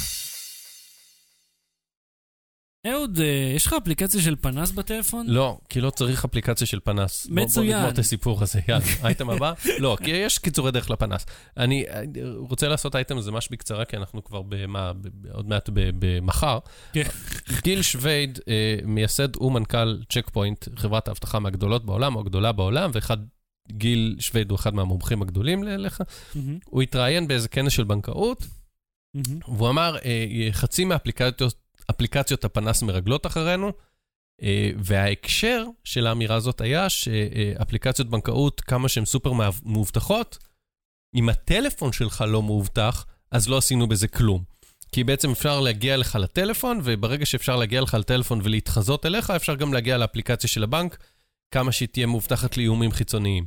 אהוד, אה, יש לך אפליקציה של פנס בטלפון? לא, כי לא צריך אפליקציה של פנס. מצוין. בוא נגמור את הסיפור הזה, יאללה. אייטם הבא? לא, כי יש קיצורי דרך לפנס. אני אה, רוצה לעשות אייטם הזה ממש בקצרה, כי אנחנו כבר במה, עוד מעט במחר. כן. גיל שווייד, אה, מייסד ומנכ"ל צ'ק פוינט, חברת האבטחה מהגדולות בעולם, או הגדולה בעולם, ואחד, גיל שווייד הוא אחד מהמומחים הגדולים לך. הוא התראיין באיזה כנס של בנקאות, מהמם. והוא אמר, חצי מאפליקציות אפליקציות הפנס מרגלות אחרינו, אה, וההקשר של האמירה הזאת היה שאפליקציות בנקאות, כמה שהן סופר מאובטחות, אם הטלפון שלך לא מאובטח, אז לא עשינו בזה כלום. כי בעצם אפשר להגיע לך לטלפון, וברגע שאפשר להגיע לך לטלפון ולהתחזות אליך, אפשר גם להגיע לאפליקציה של הבנק, כמה שהיא תהיה מאובטחת לאיומים חיצוניים.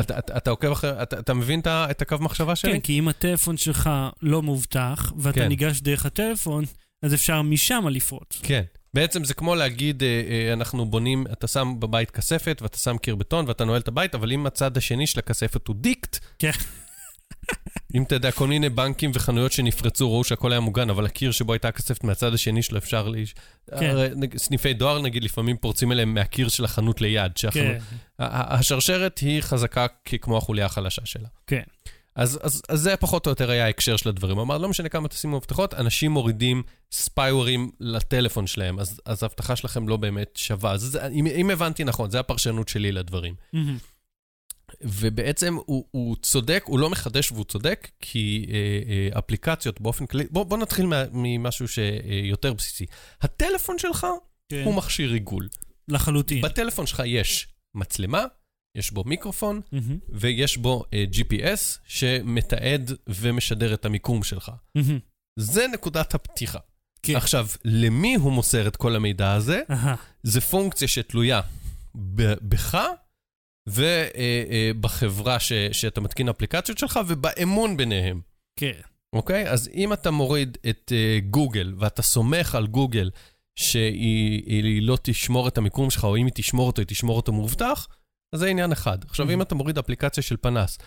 אתה, אתה, אתה עוקב אחרי, אתה, אתה מבין את הקו מחשבה שלי? כן, כי אם הטלפון שלך לא מאובטח, ואתה כן. ניגש דרך הטלפון, אז אפשר משם לפרוץ. כן. בעצם זה כמו להגיד, אה, אה, אנחנו בונים, אתה שם בבית כספת, ואתה שם קיר בטון, ואתה נועל את הבית, אבל אם הצד השני של הכספת הוא דיקט, כן. אם אתה יודע, כל מיני בנקים וחנויות שנפרצו, ראו שהכל היה מוגן, אבל הקיר שבו הייתה הכספת מהצד השני שלו אפשר ל... כן. סניפי דואר, נגיד, לפעמים פורצים אליהם מהקיר של החנות ליד. שהחנות... כן, השרשרת היא חזקה כמו החוליה החלשה שלה. כן. אז, אז, אז זה פחות או יותר היה ההקשר של הדברים. הוא אמר, לא משנה כמה תשימו הבטחות, אנשים מורידים ספייורים לטלפון שלהם, אז, אז ההבטחה שלכם לא באמת שווה. אז זה, אם, אם הבנתי נכון, זו הפרשנות שלי לדברים. מהמם. ובעצם הוא, הוא צודק, הוא לא מחדש והוא צודק, כי אה, אה, אפליקציות באופן כללי, בוא, בוא נתחיל מה, ממשהו שיותר בסיסי. הטלפון שלך כן. הוא מכשיר ריגול. לחלוטין. בטלפון שלך יש מצלמה, יש בו מיקרופון, מהמם, ויש בו uh, GPS שמתעד ומשדר את המיקום שלך. מהמם. זה נקודת הפתיחה. כן. עכשיו, למי הוא מוסר את כל המידע הזה? אהה, זה פונקציה שתלויה ב- בך ובחברה ש- שאתה מתקין אפליקציות שלך ובאמון ביניהם. כן. אוקיי? אז אם אתה מוריד את uh, גוגל ואתה סומך על גוגל שהיא היא לא תשמור את המיקום שלך, או אם היא תשמור אותו, היא תשמור אותו מאובטח, אז זה עניין אחד. עכשיו, אם אתה מוריד אפליקציה של פנס,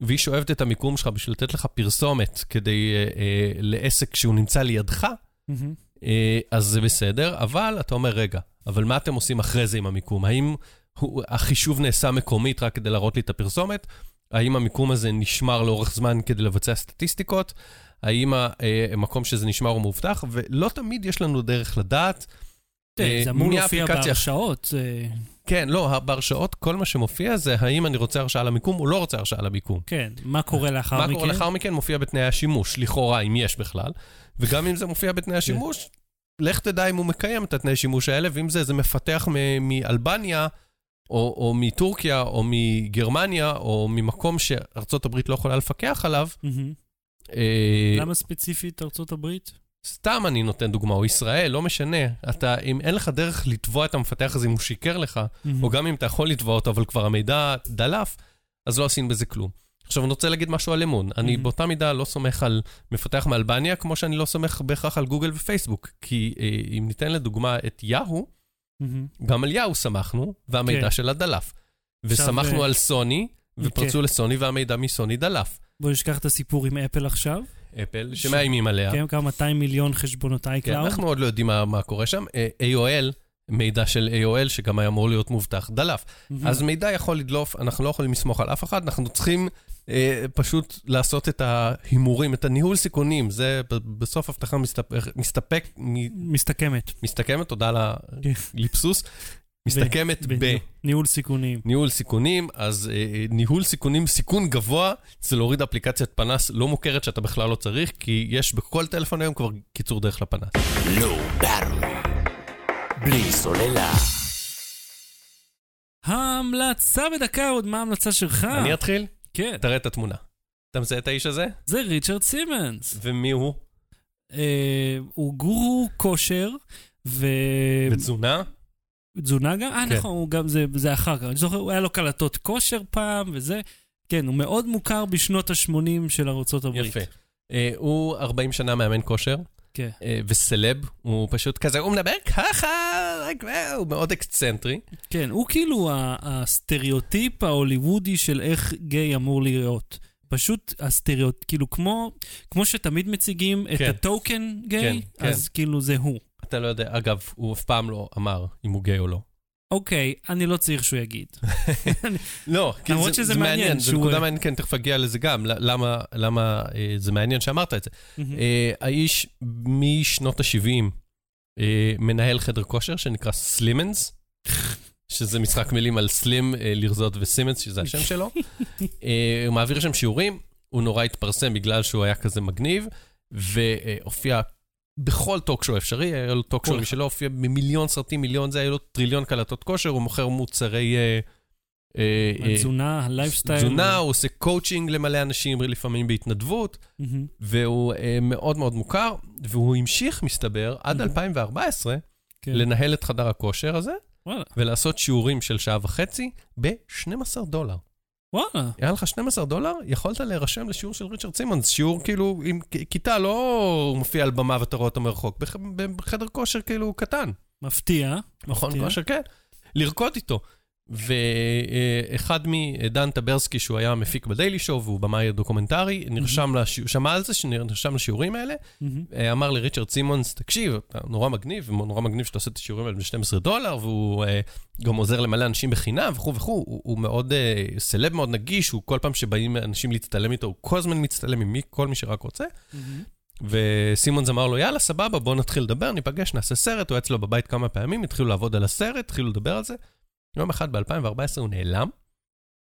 והיא שואבת את המיקום שלך בשביל לתת לך פרסומת כדי uh, uh, לעסק שהוא נמצא לידך, מהמם. אה, אז זה בסדר, אבל אתה אומר, רגע, אבל מה אתם עושים אחרי זה עם המיקום? האם הוא, החישוב נעשה מקומית רק כדי להראות לי את הפרסומת? האם המיקום הזה נשמר לאורך זמן כדי לבצע סטטיסטיקות? האם אה, המקום שזה נשמר הוא מאובטח? ולא תמיד יש לנו דרך לדעת. תראה, אה, זה אמור להופיע? בהרשאות. זה- כן, לא, בהרשאות כל מה שמופיע זה האם אני רוצה הרשאה למיקום או לא רוצה הרשאה למיקום. כן, מה קורה לאחר מה מכן? קורה לאחר מכן מופיע בתנאי השימוש, לכאורה, אם יש בכלל. וגם אם זה מופיע כן. בתנאי השימוש, לך תדע אם הוא מקיים את התנאי שימוש האלה, ואם זה איזה מפתח מאלבניה, או, או מטורקיה, או מגרמניה, או ממקום שארצות הברית לא יכולה לפקח עליו. אה, למה ספציפית ארצות הברית? סתם אני נותן דוגמה, או ישראל, לא משנה. אתה, אם אין לך דרך לתבוע את המפתח הזה אם הוא שיקר לך, מהמם. או גם אם אתה יכול לתבוע אותו, אבל כבר המידע דלף, אז לא עשינו בזה כלום. עכשיו, אני רוצה להגיד משהו על אמון. אני Mhm. באותה מידה לא סומך על מפתח מאלבניה, כמו שאני לא סומך בהכרח על גוגל ופייסבוק. כי אה, אם ניתן לדוגמה את יאהו, מהמם. גם על יאהו סמכנו, והמידע כן. שלה דלף. וסמכנו אה, על סוני, ופרצו כן. לסוני, והמידע מסוני דלף. בוא נשכח את הסיפור עם אפל עכשיו. אפל, ש- שמאיימים עליה. כן, כמה 200 מיליון חשבונות כן, אייקלאוד. אנחנו עוד לא יודעים מה, מה קורה שם. אה, AOL, מידע של AOL, שגם היה אמור להיות מובטח, דלף. מהמם. אז מידע יכול לדלוף, אנחנו לא יכולים לסמוך על אף אחד, אנחנו צריכים אה, פשוט לעשות את ההימורים, את הניהול סיכונים. זה בסוף הבטחה מסתפק, מסתפק, מ- מסתכמת. מסתכמת, תודה על כן. מסתכמת בניהול- ניהול סיכונים. בניהול סיכונים, אז אה, ניהול סיכונים, סיכון גבוה, זה להוריד אפליקציית פנס לא מוכרת שאתה בכלל לא צריך, כי יש בכל טלפון היום כבר קיצור דרך לפנס. לואו ברמן. בלי סוללה. ההמלצה בדקה, עוד מה ההמלצה שלך? אני אתחיל? כן, תראה את התמונה. אתה מזהה את האיש הזה? זה ריצ'רד סימנס. ומי הוא? אה, הוא גורו כושר, ו... בתזונה? תזונה גם? אה, כן. נכון, הוא גם, זה, זה אחר כך. אני זוכר, הוא היה לו קלטות כושר פעם, וזה. כן, הוא מאוד מוכר בשנות ה-80 של ארצות הברית. יפה. אה, הוא 40 שנה מאמן כושר. כן. אה, וסלב, הוא פשוט כזה, הוא מדבר ככה, רק הוא מאוד אקסצנטרי. כן, הוא כאילו הסטריאוטיפ ההוליוודי של איך גיי אמור להיות. פשוט הסטריאוטיפ, כאילו כמו, כמו שתמיד מציגים את כן. ה token gay, כן, כן. אז כאילו זה הוא. אתה לא יודע, אגב, הוא אף פעם לא אמר אם הוא גיי או לא. אוקיי, אני לא צריך שהוא יגיד. לא, כי למרות שזה מעניין שהוא- נקודה מעניינת, כן, תכף אגיע לזה גם, למה, למה אה, זה מעניין שאמרת את זה. אה, האיש משנות ה-70 אה, מנהל חדר כושר שנקרא Slimmons, שזה משחק מילים על slim, לרזות וסימונס, שזה השם שלו. הוא מעביר שם שיעורים, הוא נורא התפרסם בגלל שהוא היה כזה מגניב, והופיע בכל טוקשו אפשרי, היה לו טוקשו משלו, הופיע במיליון סרטים, מיליון זה, היה לו טריליון קלטות כושר, הוא מוכר מוצרי... אה, אה, אה, התזונה, הלייפסטייל. תזונה, הוא עושה קואוצ'ינג למלא אנשים, לפעמים בהתנדבות. והוא מאוד מאוד מוכר, והוא המשיך, מסתבר, עד 2014, כן. לנהל את חדר הכושר הזה, ולעשות שיעורים של שעה וחצי ב-12 דולר. וואלה. היה לך 12 דולר, יכולת להירשם לשיעור של ריצ'רד סימונס, שיעור כאילו עם כיתה, לא מופיע על במה ואתה רואה אותו מרחוק, בח- בחדר כושר כאילו קטן. מפתיע. מכון. כושר, כן. לרקוד איתו. ואחד מדן טברסקי, שהוא היה מפיק ב Daily Show והוא במאי דוקומנטרי, נרשם לשיעור, שמע על זה, שנרשם לשיעורים האלה. אה, אמר לריצ'רד סימונס, תקשיב, אתה נורא מגניב, נורא מגניב שאתה עושה את השיעורים האלה ב-12 דולר, והוא אה, גם עוזר למלא אנשים בחינם וכו' וכו', הוא, מאוד, אה, סלב מאוד נגיש, הוא כל פעם שבאים אנשים להצטלם איתו, הוא כל הזמן מצטלם עם מי, כל מי שרק רוצה. וסימונס אמר לו, יאללה, סבבה, בוא נתחיל לדבר, ניפגש, נעשה סרט, הוא היה אצלו בבית כמה פעמים, התחילו לעבוד על הסרט, התחילו לדבר על זה. יום אחד ב-2014 הוא נעלם,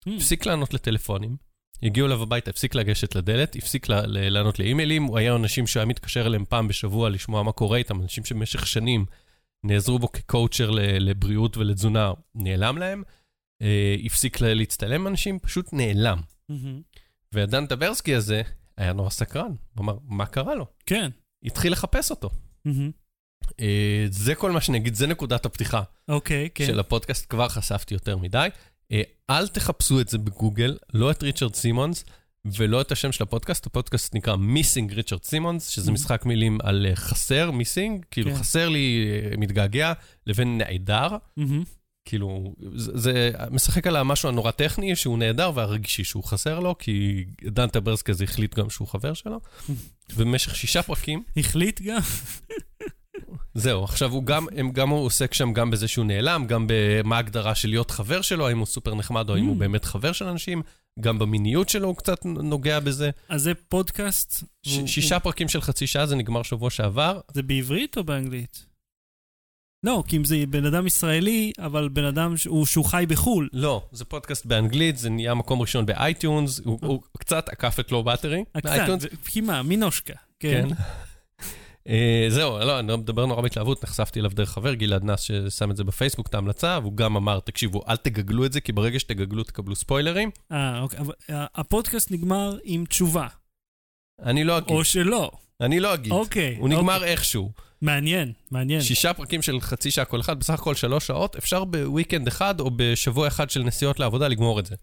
Hmm. הפסיק לענות לטלפונים, הגיעו אליו הביתה, הפסיק לגשת לדלת, הפסיק לענות לאימיילים, הוא היה אנשים שהוא היה מתקשר אליהם פעם בשבוע לשמוע מה קורה איתם, אנשים שבמשך שנים נעזרו בו כקואוצ'ר לבריאות ולתזונה, נעלם להם, אה, הפסיק להצטלם אנשים, פשוט נעלם. והדן טברסקי הזה היה נורא סקרן, הוא אמר, מה קרה לו? כן. התחיל לחפש אותו. אה, זה כל מה שאני אגיד, זה נקודת הפתיחה אוקיי, כן. של הפודקאסט, כבר חשפתי יותר מדי. אה, אל תחפשו את זה בגוגל, לא את ריצ'רד סימונס ולא את השם של הפודקאסט, הפודקאסט נקרא Missing Richard Simmons, שזה Mhm. משחק מילים על אה, חסר, missing, כאילו כן. חסר לי, מתגעגע, לבין נעדר. מהמם. כאילו, זה, זה משחק על המשהו הנורא טכני, שהוא נהדר, והרגשי שהוא חסר לו, כי דן טברסקי הזה החליט גם שהוא חבר שלו. ובמשך שישה פרקים, החליט גם? זהו, עכשיו הוא גם, הם, גם הוא עוסק שם גם בזה שהוא נעלם, גם במה ההגדרה של להיות חבר שלו, האם הוא סופר נחמד או האם Mm. הוא באמת חבר של אנשים, גם במיניות שלו הוא קצת נוגע בזה. אז זה פודקאסט? ש, הוא- שישה פרקים של חצי שעה, זה נגמר שבוע שעבר. הוא- זה בעברית או באנגלית? לא, כי אם זה בן אדם ישראלי, אבל בן אדם שהוא שהוא חי בחו"ל. לא, זה פודקאסט באנגלית, זה נהיה מקום ראשון ב iTunes, הוא, הוא קצת עקף את Low Battery. הקצת, כי מה, מינושקה. כן. כן. אה, זהו, לא, אני מדבר נורא בהתלהבות, נחשפתי אליו דרך חבר, גלעד נאס, ששם את זה בפייסבוק, את ההמלצה, והוא גם אמר, תקשיבו, אל תגגלו את זה, כי ברגע שתגגלו תקבלו ספוילרים. אה, אוקיי. אבל אה, הפודקאסט נגמר עם תשובה. אני לא אגיד, או שלא. אני לא אגיד. אוקיי. הוא נגמר אוקיי. איכשהו. מעניין, מעניין. שישה פרקים של חצי שעה כל אחד, בסך הכל שלוש שעות, אפשר בוויקנד אחד או בשבוע אחד של נסיעות לעבודה לגמור את זה.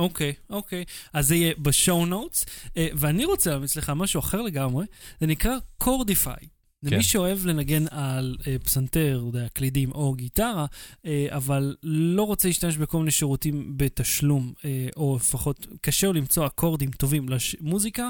אוקיי, אוקיי. אז זה יהיה בשואו נוטס, ואני רוצה להמליץ לך משהו אחר לגמרי, זה נקרא קורדיפיי. למי כן. שאוהב לנגן על אה, פסנתר, יודע, קלידים או גיטרה, אה, אבל לא רוצה להשתמש בכל מיני שירותים בתשלום, אה, או לפחות קשה לו למצוא אקורדים טובים למוזיקה,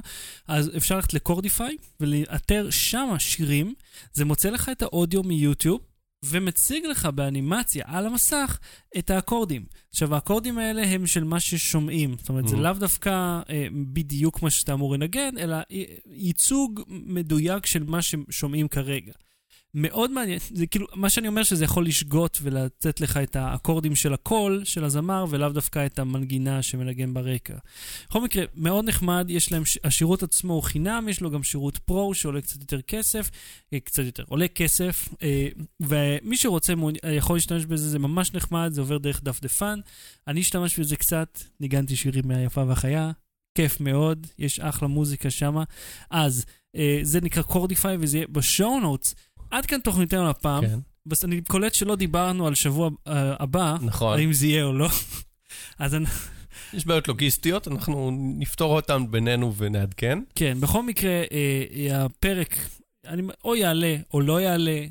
אז אפשר ללכת לקורדיפיי ולאתר שם שירים, זה מוצא לך את האודיו מיוטיוב. ומציג לך באנימציה על המסך את האקורדים. עכשיו, האקורדים האלה הם של מה ששומעים. זאת אומרת, זה Mhm. לאו דווקא אה, בדיוק מה שאתה אמור לנגן, אלא י- ייצוג מדויק של מה ששומעים כרגע. מאוד מעניין, זה כאילו, מה שאני אומר שזה יכול לשגות ולתת לך את האקורדים של הקול של הזמר, ולאו דווקא את המנגינה שמנגן ברקע. בכל מקרה, מאוד נחמד, יש להם, השירות עצמו הוא חינם, יש לו גם שירות Pro שעולה קצת יותר כסף, אה, קצת יותר, עולה כסף, אה, ומי שרוצה אה, יכול להשתמש בזה, זה ממש נחמד, זה עובר דרך דפדפן. אני אשתמש בזה קצת, ניגנתי שירים מהיפה והחיה, כיף מאוד, יש אחלה מוזיקה שמה. אז, זה נקרא Chordify וזה יהיה ב show notes. עד כאן תוכניתנו הפעם. כן, בס- אני קולט שלא דיברנו על שבוע אה, הבא, נכון. האם זה יהיה או לא. אז אני, יש בעיות לוגיסטיות, אנחנו נפתור אותן בינינו ונעדכן. כן, בכל מקרה, אה, הפרק אני, או יעלה או לא יעלה,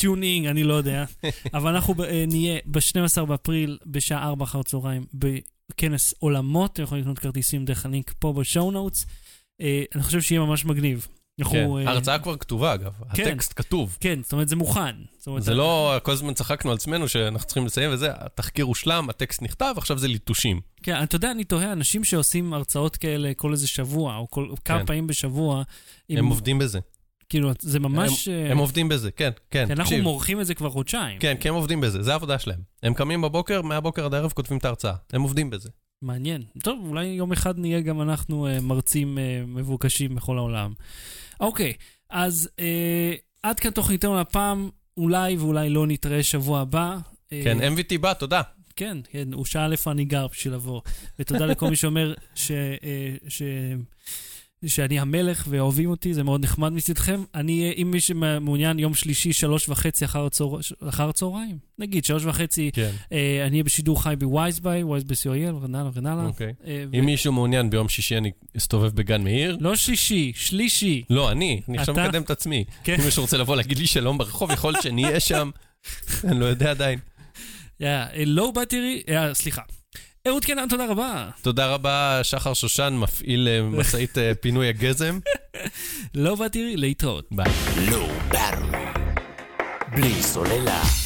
tune in, אני לא יודע, אבל אנחנו ב- אה, נהיה ב-12 באפריל בשעה 4 אחר צהריים בכנס עולמות, אתם יכולים לקנות כרטיסים דרך הלינק פה ב show notes. אה, אני חושב שיהיה ממש מגניב. כן, אנחנו, אה, ההרצאה כבר כתובה, אגב. כן. הטקסט כתוב. כן, זאת אומרת, זה מוכן. אומרת, זה לא, כל הזמן צחקנו על עצמנו שאנחנו צריכים לסיים וזה, התחקיר הושלם, הטקסט נכתב, עכשיו זה ליטושים. כן, אתה יודע, אני תוהה, אנשים שעושים הרצאות כאלה כל איזה שבוע, או כל, כמה כן. פעמים בשבוע, אם- הם עובדים בזה. כאילו, זה ממש... אה, הם עובדים בזה, כן, כן, כי אנחנו תקשיב. מורחים את זה כבר חודשיים. כן, כי הם עובדים בזה, זה העבודה שלהם. הם קמים בבוקר, מהבוקר עד הערב כותבים את ההרצאה. הם עובדים בזה. מעניין. טוב, אולי יום אחד נהיה גם אנחנו אה, מרצים מבוקשים בכל העולם. אוקיי, אז אה, עד כאן תוכניתנו לפעם, אולי ואולי לא נתראה שבוע הבא. אה, כן, MVT בא, תודה. כן, כן, הוא שאל איפה אני גר בשביל לבוא. ותודה לכל מי שאומר ש, אה, ש, שאני המלך ואוהבים אותי, זה מאוד נחמד מצדכם. אני, אהיה, אם מי שמעוניין, יום שלישי, שלוש וחצי אחר, הצהר, אחר הצהריים, נגיד, שלוש וחצי, כן, אה, אני אהיה בשידור חי בווייזביי, וייזביי co.il, וכן הלאה וכן הלאה. אוקיי. אה, ו- אם מישהו מעוניין ביום שישי אני אסתובב בגן מאיר. לא שישי, שלישי. לא, אני, אני עכשיו אתה? מקדם את עצמי. כן. אם מישהו רוצה לבוא להגיד לי שלום ברחוב, יכול להיות שנהיה שם. אני לא יודע עדיין. לא באתי, אה, סליחה. אהוד קנן, תודה רבה. תודה רבה, שחר שושן, מפעיל אה, משאית אה, פינוי הגזם. לא באתי להתראות. ביי. Battery. בלי סוללה.